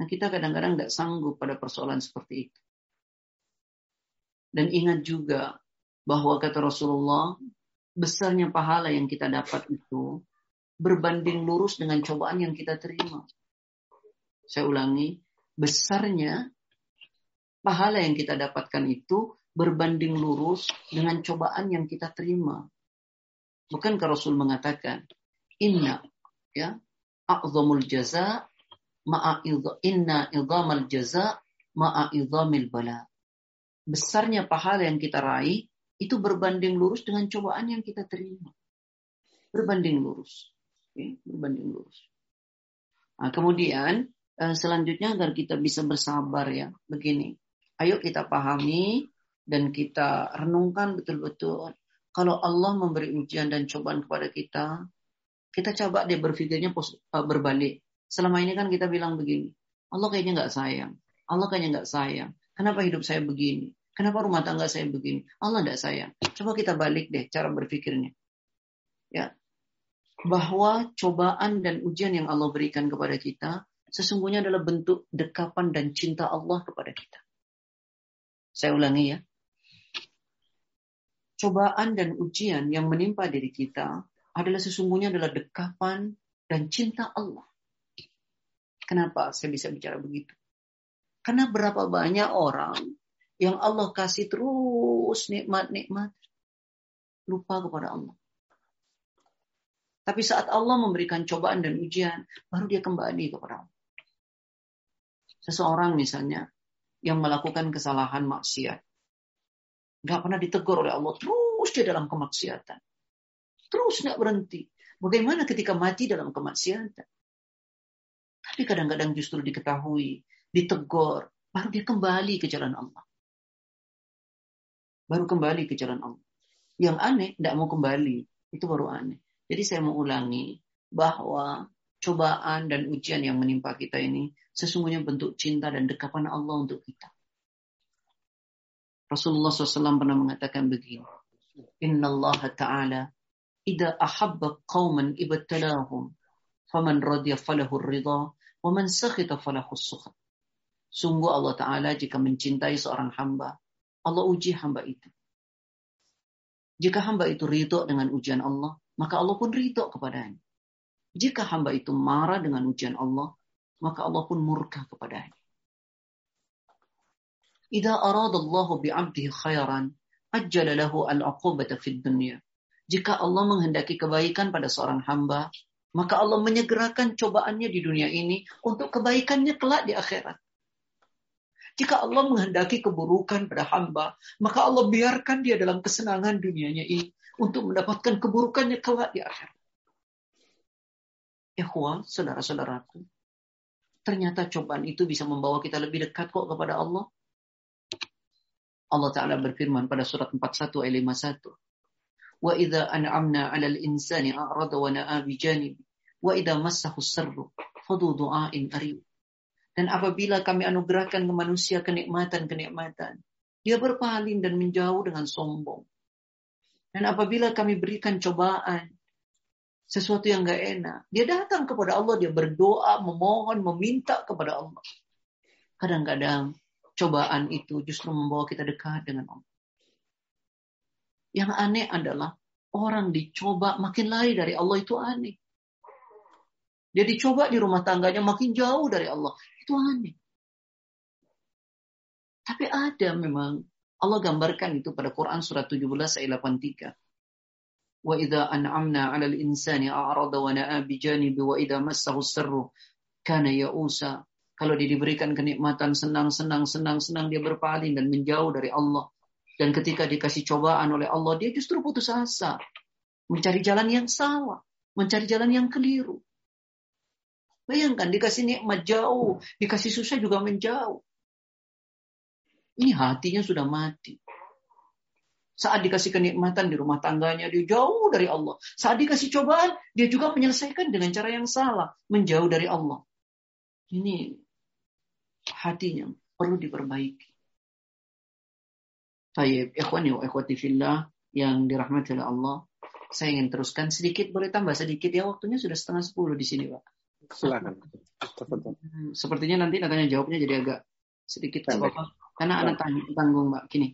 Nah kita kadang-kadang nggak sanggup pada persoalan seperti itu. Dan ingat juga bahwa kata Rasulullah, besarnya pahala yang kita dapat itu berbanding lurus dengan cobaan yang kita terima. Saya ulangi, besarnya pahala yang kita dapatkan itu berbanding lurus dengan cobaan yang kita terima. Bukankah Rasul mengatakan, inna ya a'zamul jaza ma'a inna idhamal jaza ma'a idhamil bala. Besarnya pahala yang kita raih itu berbanding lurus dengan cobaan yang kita terima. Berbanding lurus okay, berbanding lurus. Nah, kemudian eh, selanjutnya agar kita bisa bersabar ya, begini. Ayo kita pahami dan kita renungkan betul-betul kalau Allah memberi ujian dan cobaan kepada kita, kita coba deh berpikirnya eh, berbalik. Selama ini kan kita bilang begini, Allah kayaknya nggak sayang, Allah kayaknya nggak sayang. Kenapa hidup saya begini? Kenapa rumah tangga saya begini? Allah nggak sayang. Coba kita balik deh cara berpikirnya. Ya, bahwa cobaan dan ujian yang Allah berikan kepada kita sesungguhnya adalah bentuk dekapan dan cinta Allah kepada kita. Saya ulangi ya cobaan dan ujian yang menimpa diri kita adalah sesungguhnya adalah dekapan dan cinta Allah. Kenapa saya bisa bicara begitu? Karena berapa banyak orang yang Allah kasih terus nikmat-nikmat lupa kepada Allah. Tapi saat Allah memberikan cobaan dan ujian, baru dia kembali kepada Allah. Seseorang misalnya yang melakukan kesalahan maksiat, Nggak pernah ditegur oleh Allah. Terus dia dalam kemaksiatan. Terus nggak berhenti. Bagaimana ketika mati dalam kemaksiatan? Tapi kadang-kadang justru diketahui, ditegur, baru dia kembali ke jalan Allah. Baru kembali ke jalan Allah. Yang aneh, tidak mau kembali. Itu baru aneh. Jadi saya mau ulangi bahwa cobaan dan ujian yang menimpa kita ini sesungguhnya bentuk cinta dan dekapan Allah untuk kita. Rasulullah SAW pernah mengatakan begini. Inna Allah Ta'ala Ida ahabba qawman ibtalahum faman radiyah falahu ridha wa man sakhita falahu sukhat. Sungguh Allah Ta'ala jika mencintai seorang hamba, Allah uji hamba itu. Jika hamba itu ridho dengan ujian Allah, maka Allah pun ridho kepadanya. Jika hamba itu marah dengan ujian Allah, maka Allah pun murka kepadanya. Idza arada Allah bi 'abdihi khairan, ajjala al-'uqubata fid dunya. Jika Allah menghendaki kebaikan pada seorang hamba, maka Allah menyegerakan cobaannya di dunia ini untuk kebaikannya kelak di akhirat. Jika Allah menghendaki keburukan pada hamba, maka Allah biarkan dia dalam kesenangan dunianya ini untuk mendapatkan keburukannya kelak di akhirat. Ikhwah, saudara-saudaraku, ternyata cobaan itu bisa membawa kita lebih dekat kok kepada Allah. Allah Ta'ala berfirman pada surat 41 ayat 51. Wa idza an'amna 'alal insani a'rada wa na'a bi janibi wa idza massahu Dan apabila kami anugerahkan ke manusia kenikmatan-kenikmatan, dia berpaling dan menjauh dengan sombong. Dan apabila kami berikan cobaan, sesuatu yang gak enak, dia datang kepada Allah, dia berdoa, memohon, meminta kepada Allah. Kadang-kadang cobaan itu justru membawa kita dekat dengan Allah. Yang aneh adalah orang dicoba makin lari dari Allah itu aneh. Dia dicoba di rumah tangganya makin jauh dari Allah. Itu aneh. Tapi ada memang Allah gambarkan itu pada Quran surat 17 ayat 83. Wa idza an'amna 'alal insani a'rada wa na'a bi janibi wa idza massahu kana ya'usa kalau dia diberikan kenikmatan senang, senang, senang, senang, dia berpaling dan menjauh dari Allah. Dan ketika dikasih cobaan oleh Allah, dia justru putus asa. Mencari jalan yang salah. Mencari jalan yang keliru. Bayangkan, dikasih nikmat jauh. Dikasih susah juga menjauh. Ini hatinya sudah mati. Saat dikasih kenikmatan di rumah tangganya, dia jauh dari Allah. Saat dikasih cobaan, dia juga menyelesaikan dengan cara yang salah. Menjauh dari Allah. Ini hatinya perlu diperbaiki. Tayyib, ikhwani wa ikhwati fillah yang dirahmati oleh Allah. Saya ingin teruskan sedikit, boleh tambah sedikit ya waktunya sudah setengah sepuluh di sini Pak. Silakan. Sepertinya nanti tanya jawabnya jadi agak sedikit apa Karena anak tanggung Mbak. Gini,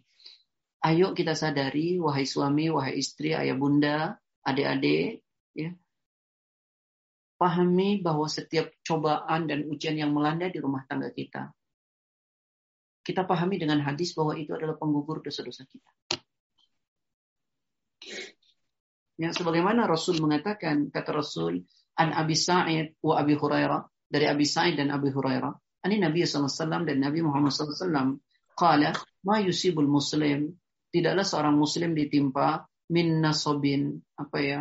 ayo kita sadari wahai suami, wahai istri, ayah bunda, adik-adik, ya, Pahami bahwa setiap cobaan dan ujian yang melanda di rumah tangga kita, kita pahami dengan hadis bahwa itu adalah penggugur dosa-dosa kita. Yang sebagaimana Rasul mengatakan, kata Rasul, An Abi Sa'id wa Abi Hurairah, dari Abi Sa'id dan Abi Hurairah, Ani Nabi SAW dan Nabi Muhammad SAW, Qala, ma yusibul muslim, tidaklah seorang muslim ditimpa min nasobin, apa ya,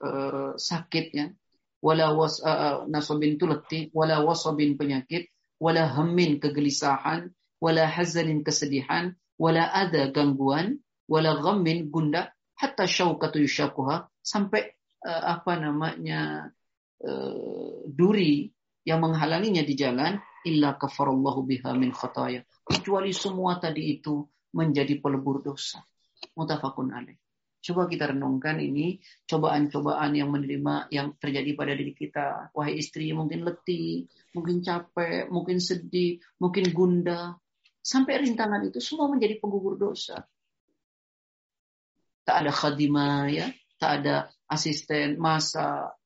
uh, sakitnya, wala was uh, nasabin tulati wala wasabin penyakit wala hammin kegelisahan wala hazanin kesedihan, wala ada gangguan, wala ghammin gunda, hatta syaukatu yushakuha, sampai uh, apa namanya uh, duri yang menghalanginya di jalan, illa kafarallahu biha min khataya. Kecuali semua tadi itu menjadi pelebur dosa. Mutafakun alaih. Coba kita renungkan ini cobaan-cobaan yang menerima yang terjadi pada diri kita. Wahai istri mungkin letih, mungkin capek, mungkin sedih, mungkin gundah. Sampai rintangan itu semua menjadi penggugur dosa. Tak ada khadimah ya, tak ada asisten, masa.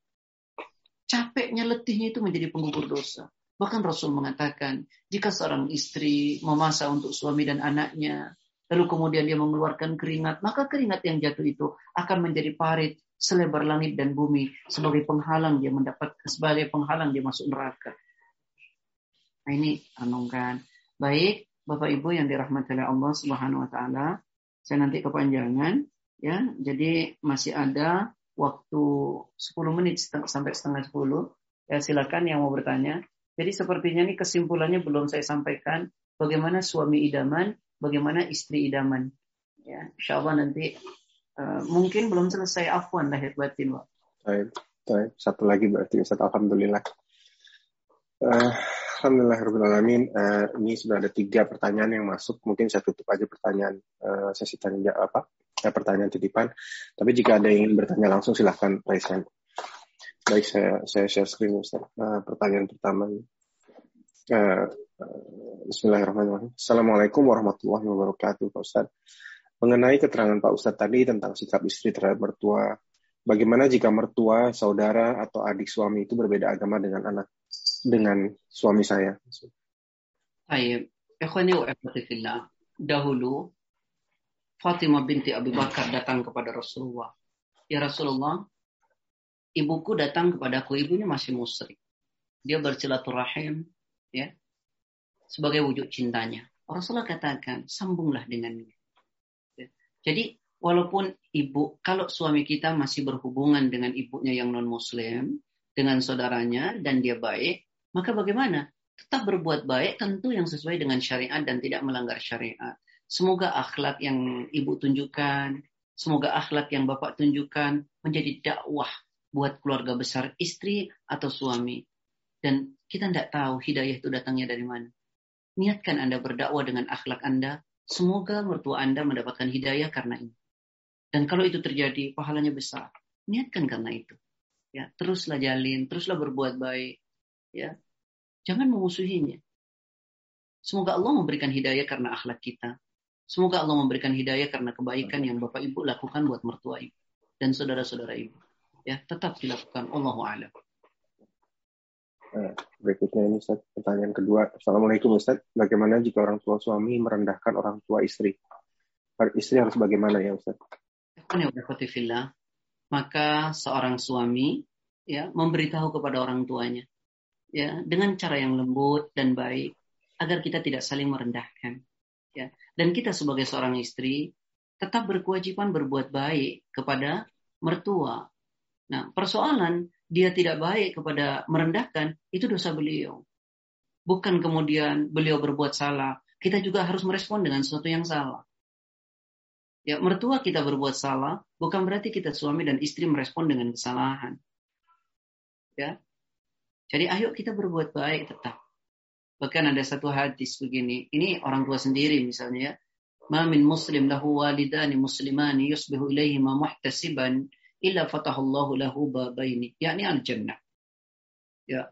Capeknya, letihnya itu menjadi penggugur dosa. Bahkan Rasul mengatakan, jika seorang istri memasak untuk suami dan anaknya, lalu kemudian dia mengeluarkan keringat, maka keringat yang jatuh itu akan menjadi parit selebar langit dan bumi sebagai penghalang dia mendapat sebagai penghalang dia masuk neraka. Nah ini renungkan. Baik, Bapak Ibu yang dirahmati oleh Allah Subhanahu wa taala, saya nanti kepanjangan ya. Jadi masih ada waktu 10 menit sampai setengah 10. Ya silakan yang mau bertanya. Jadi sepertinya ini kesimpulannya belum saya sampaikan bagaimana suami idaman bagaimana istri idaman. Ya, insya Allah nanti uh, mungkin belum selesai afwan lahir batin, Pak. Baik, baik. Satu lagi berarti Ustaz. Alhamdulillah. Uh, Alhamdulillah Alamin. Uh, ini sudah ada tiga pertanyaan yang masuk. Mungkin saya tutup aja pertanyaan uh, sesi tanya apa? Ya, pertanyaan titipan. Tapi jika ada yang ingin bertanya langsung silahkan raise hand. Baik, saya saya share screen Ustaz. Uh, pertanyaan pertama. Uh, Bismillahirrahmanirrahim. Assalamualaikum warahmatullahi wabarakatuh, Pak Ustadz. Mengenai keterangan Pak Ustadz tadi tentang sikap istri terhadap mertua, bagaimana jika mertua, saudara, atau adik suami itu berbeda agama dengan anak dengan suami saya? Baik, ikhwani wa Dahulu Fatimah binti Abu Bakar datang kepada Rasulullah. Ya Rasulullah, ibuku datang kepadaku, ibunya masih musyrik. Dia bersilaturahim, ya, sebagai wujud cintanya. Rasulullah katakan, sambunglah dengannya. Ya. Jadi, walaupun ibu, kalau suami kita masih berhubungan dengan ibunya yang non-muslim, dengan saudaranya, dan dia baik, maka bagaimana? Tetap berbuat baik tentu yang sesuai dengan syariat dan tidak melanggar syariat. Semoga akhlak yang ibu tunjukkan, semoga akhlak yang bapak tunjukkan menjadi dakwah buat keluarga besar istri atau suami. Dan kita tidak tahu hidayah itu datangnya dari mana. Niatkan Anda berdakwah dengan akhlak Anda. Semoga mertua Anda mendapatkan hidayah karena ini. Dan kalau itu terjadi, pahalanya besar. Niatkan karena itu. Ya, teruslah jalin, teruslah berbuat baik. Ya, jangan memusuhinya. Semoga Allah memberikan hidayah karena akhlak kita. Semoga Allah memberikan hidayah karena kebaikan yang Bapak Ibu lakukan buat mertua Ibu dan saudara-saudara Ibu. Ya, tetap dilakukan. Allahu a'lam. Nah, berikutnya ini Ustaz, pertanyaan kedua. Assalamualaikum Ustaz, bagaimana jika orang tua suami merendahkan orang tua istri? Istri harus bagaimana ya Ustaz? Maka seorang suami ya memberitahu kepada orang tuanya ya dengan cara yang lembut dan baik agar kita tidak saling merendahkan ya dan kita sebagai seorang istri tetap berkewajiban berbuat baik kepada mertua. Nah, persoalan dia tidak baik kepada merendahkan, itu dosa beliau. Bukan kemudian beliau berbuat salah, kita juga harus merespon dengan sesuatu yang salah. Ya, mertua kita berbuat salah, bukan berarti kita suami dan istri merespon dengan kesalahan. Ya. Jadi ayo kita berbuat baik tetap. Bahkan ada satu hadis begini, ini orang tua sendiri misalnya ya. Ma min muslim lahu walidani muslimani yusbihu ilaihi ma muhtasiban illa fatahallahu lahu babaini yakni al jannah ya.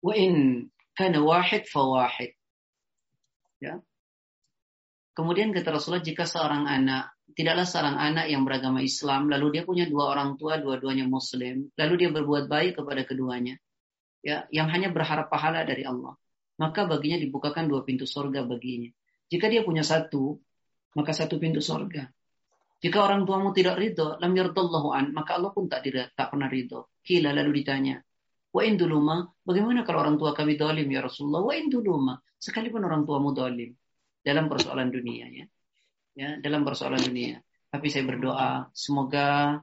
Wa in kana wahid fa wahid. Ya. Kemudian kata Rasulullah jika seorang anak tidaklah seorang anak yang beragama Islam lalu dia punya dua orang tua dua-duanya muslim lalu dia berbuat baik kepada keduanya ya yang hanya berharap pahala dari Allah maka baginya dibukakan dua pintu sorga baginya jika dia punya satu maka satu pintu sorga jika orang tuamu tidak ridho, lam yardallahu an, maka Allah pun tak tidak, tak pernah ridho. Kila lalu ditanya, wa induluma, bagaimana kalau orang tua kami dolim ya Rasulullah? Wa induluma, sekalipun orang tuamu dolim dalam persoalan dunia ya. Ya, dalam persoalan dunia. Tapi saya berdoa semoga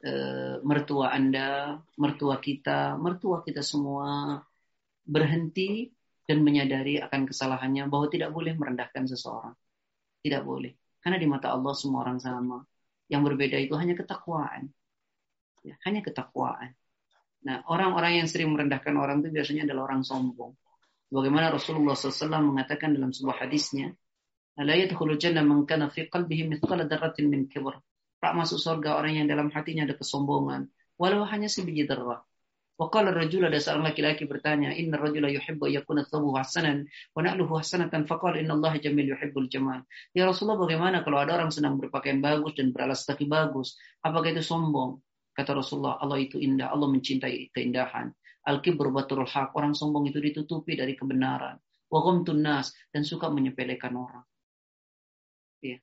uh, mertua Anda, mertua kita, mertua kita semua berhenti dan menyadari akan kesalahannya bahwa tidak boleh merendahkan seseorang. Tidak boleh. Karena di mata Allah semua orang sama. Yang berbeda itu hanya ketakwaan. Ya, hanya ketakwaan. Nah, orang-orang yang sering merendahkan orang itu biasanya adalah orang sombong. Bagaimana Rasulullah SAW mengatakan dalam sebuah hadisnya. Tak masuk surga orang yang dalam hatinya ada kesombongan, walau hanya sebiji darah. Waqala rajul ada seorang laki-laki bertanya, "Inna rajula yuhibbu yakuna thabuhu hasanan wa na'luhu hasanatan." Faqala, "Inna Allah jamil yuhibbul jamal." Ya Rasulullah, bagaimana kalau ada orang sedang berpakaian bagus dan beralas kaki bagus? Apakah itu sombong? Kata Rasulullah, Allah itu indah, Allah mencintai keindahan. Al-kibru baturul haq, orang sombong itu ditutupi dari kebenaran. Wa nas dan suka menyepelekan orang. Ya.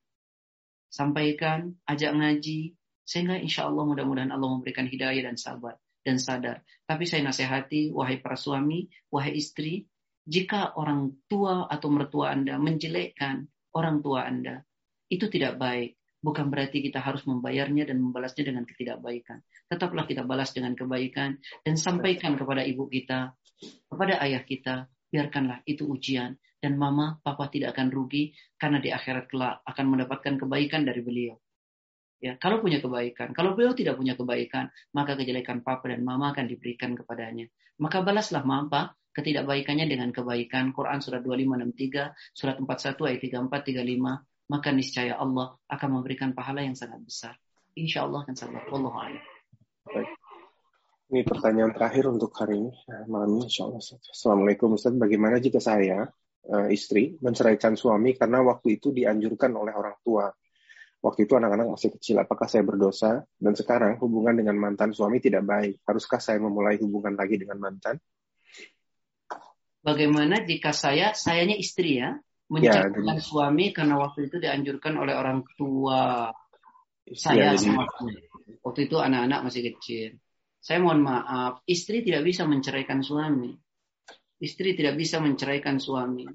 Sampaikan, ajak ngaji, sehingga insya Allah mudah-mudahan Allah memberikan hidayah dan sabar dan sadar. Tapi saya nasihati, wahai para suami, wahai istri, jika orang tua atau mertua Anda menjelekkan orang tua Anda, itu tidak baik. Bukan berarti kita harus membayarnya dan membalasnya dengan ketidakbaikan. Tetaplah kita balas dengan kebaikan dan sampaikan kepada ibu kita, kepada ayah kita, biarkanlah itu ujian. Dan mama, papa tidak akan rugi karena di akhirat kelak akan mendapatkan kebaikan dari beliau. Ya, kalau punya kebaikan, kalau beliau tidak punya kebaikan, maka kejelekan papa dan mama akan diberikan kepadanya. Maka balaslah mama ketidakbaikannya dengan kebaikan. Quran surat 2563, surat 41 ayat 34 35, maka niscaya Allah akan memberikan pahala yang sangat besar. Insya Allah akan. Wallahu Baik. Ini pertanyaan terakhir untuk hari ini, eh, malam ini insya Allah. Assalamualaikum Ustaz, bagaimana jika saya, eh, istri, menceraikan suami karena waktu itu dianjurkan oleh orang tua Waktu itu anak-anak masih kecil, apakah saya berdosa? Dan sekarang hubungan dengan mantan suami tidak baik. Haruskah saya memulai hubungan lagi dengan mantan? Bagaimana jika saya, sayanya istri ya, menceraikan ya, suami karena waktu itu dianjurkan oleh orang tua saya ya, Waktu itu anak-anak masih kecil. Saya mohon maaf, istri tidak bisa menceraikan suami. Istri tidak bisa menceraikan suami.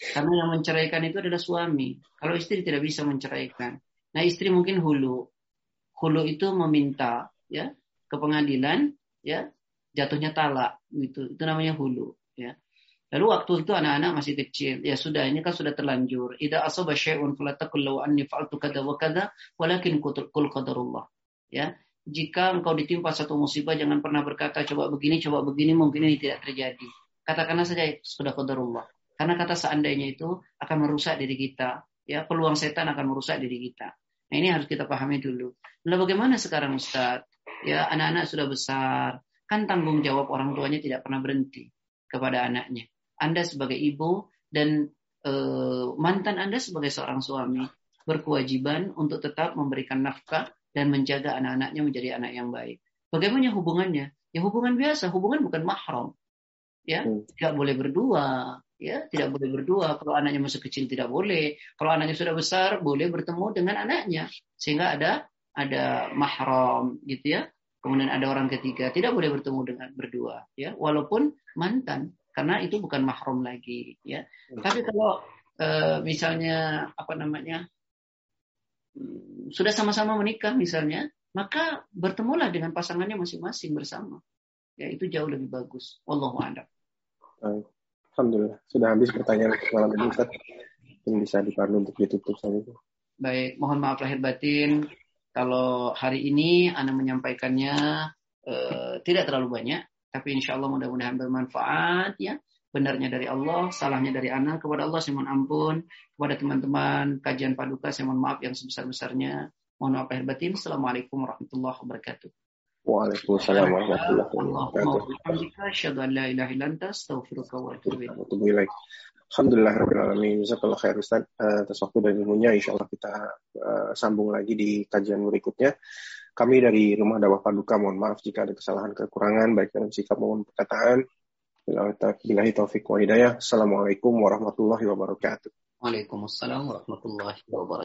Karena yang menceraikan itu adalah suami. Kalau istri tidak bisa menceraikan. Nah istri mungkin hulu. Hulu itu meminta ya ke pengadilan ya jatuhnya talak gitu. Itu namanya hulu ya. Lalu waktu itu anak-anak masih kecil, ya sudah ini kan sudah terlanjur. Ida asaba syai'un fala taqul law anni fa'altu kada wa kada, walakin qul qadarullah. Ya. Jika engkau ditimpa satu musibah jangan pernah berkata coba begini, coba begini, mungkin ini tidak terjadi. Katakanlah saja sudah qadarullah. Karena kata seandainya itu akan merusak diri kita, ya peluang setan akan merusak diri kita. Nah, ini harus kita pahami dulu. Lalu bagaimana sekarang Ustaz? Ya, anak-anak sudah besar. Kan tanggung jawab orang tuanya tidak pernah berhenti kepada anaknya. Anda sebagai ibu dan e, mantan Anda sebagai seorang suami berkewajiban untuk tetap memberikan nafkah dan menjaga anak-anaknya menjadi anak yang baik. Bagaimana hubungannya? Ya hubungan biasa, hubungan bukan mahram. Ya, hmm. tidak boleh berdua, ya tidak boleh berdua. Kalau anaknya masih kecil tidak boleh. Kalau anaknya sudah besar boleh bertemu dengan anaknya. Sehingga ada ada mahram gitu ya. Kemudian ada orang ketiga tidak boleh bertemu dengan berdua ya. Walaupun mantan karena itu bukan mahram lagi ya. Tapi kalau e, misalnya apa namanya hmm, sudah sama-sama menikah misalnya maka bertemulah dengan pasangannya masing-masing bersama. Ya itu jauh lebih bagus. Wallahu a'lam Alhamdulillah. Sudah habis pertanyaan malam ini, Ustaz. Mungkin bisa dipandu untuk ditutup saja. Baik, mohon maaf lahir batin. Kalau hari ini Anda menyampaikannya eh, tidak terlalu banyak, tapi insya Allah mudah-mudahan bermanfaat ya. Benarnya dari Allah, salahnya dari anak. Kepada Allah saya ampun. Kepada teman-teman kajian paduka saya mohon maaf yang sebesar-besarnya. Mohon maaf lahir batin. Assalamualaikum warahmatullahi wabarakatuh. Waalaikumsalam warahmatullahi wabarakatuh. Alhamdulillah Rabbil Alamin. Jazakallah khair Ustaz uh, atas waktu dan ilmunya. Insya Allah kita uh, sambung lagi di kajian berikutnya. Kami dari Rumah Dakwah Paduka mohon maaf jika ada kesalahan kekurangan baik dalam sikap maupun perkataan. Bila taufik wa hidayah. Assalamualaikum warahmatullahi wabarakatuh. Waalaikumsalam warahmatullahi wabarakatuh.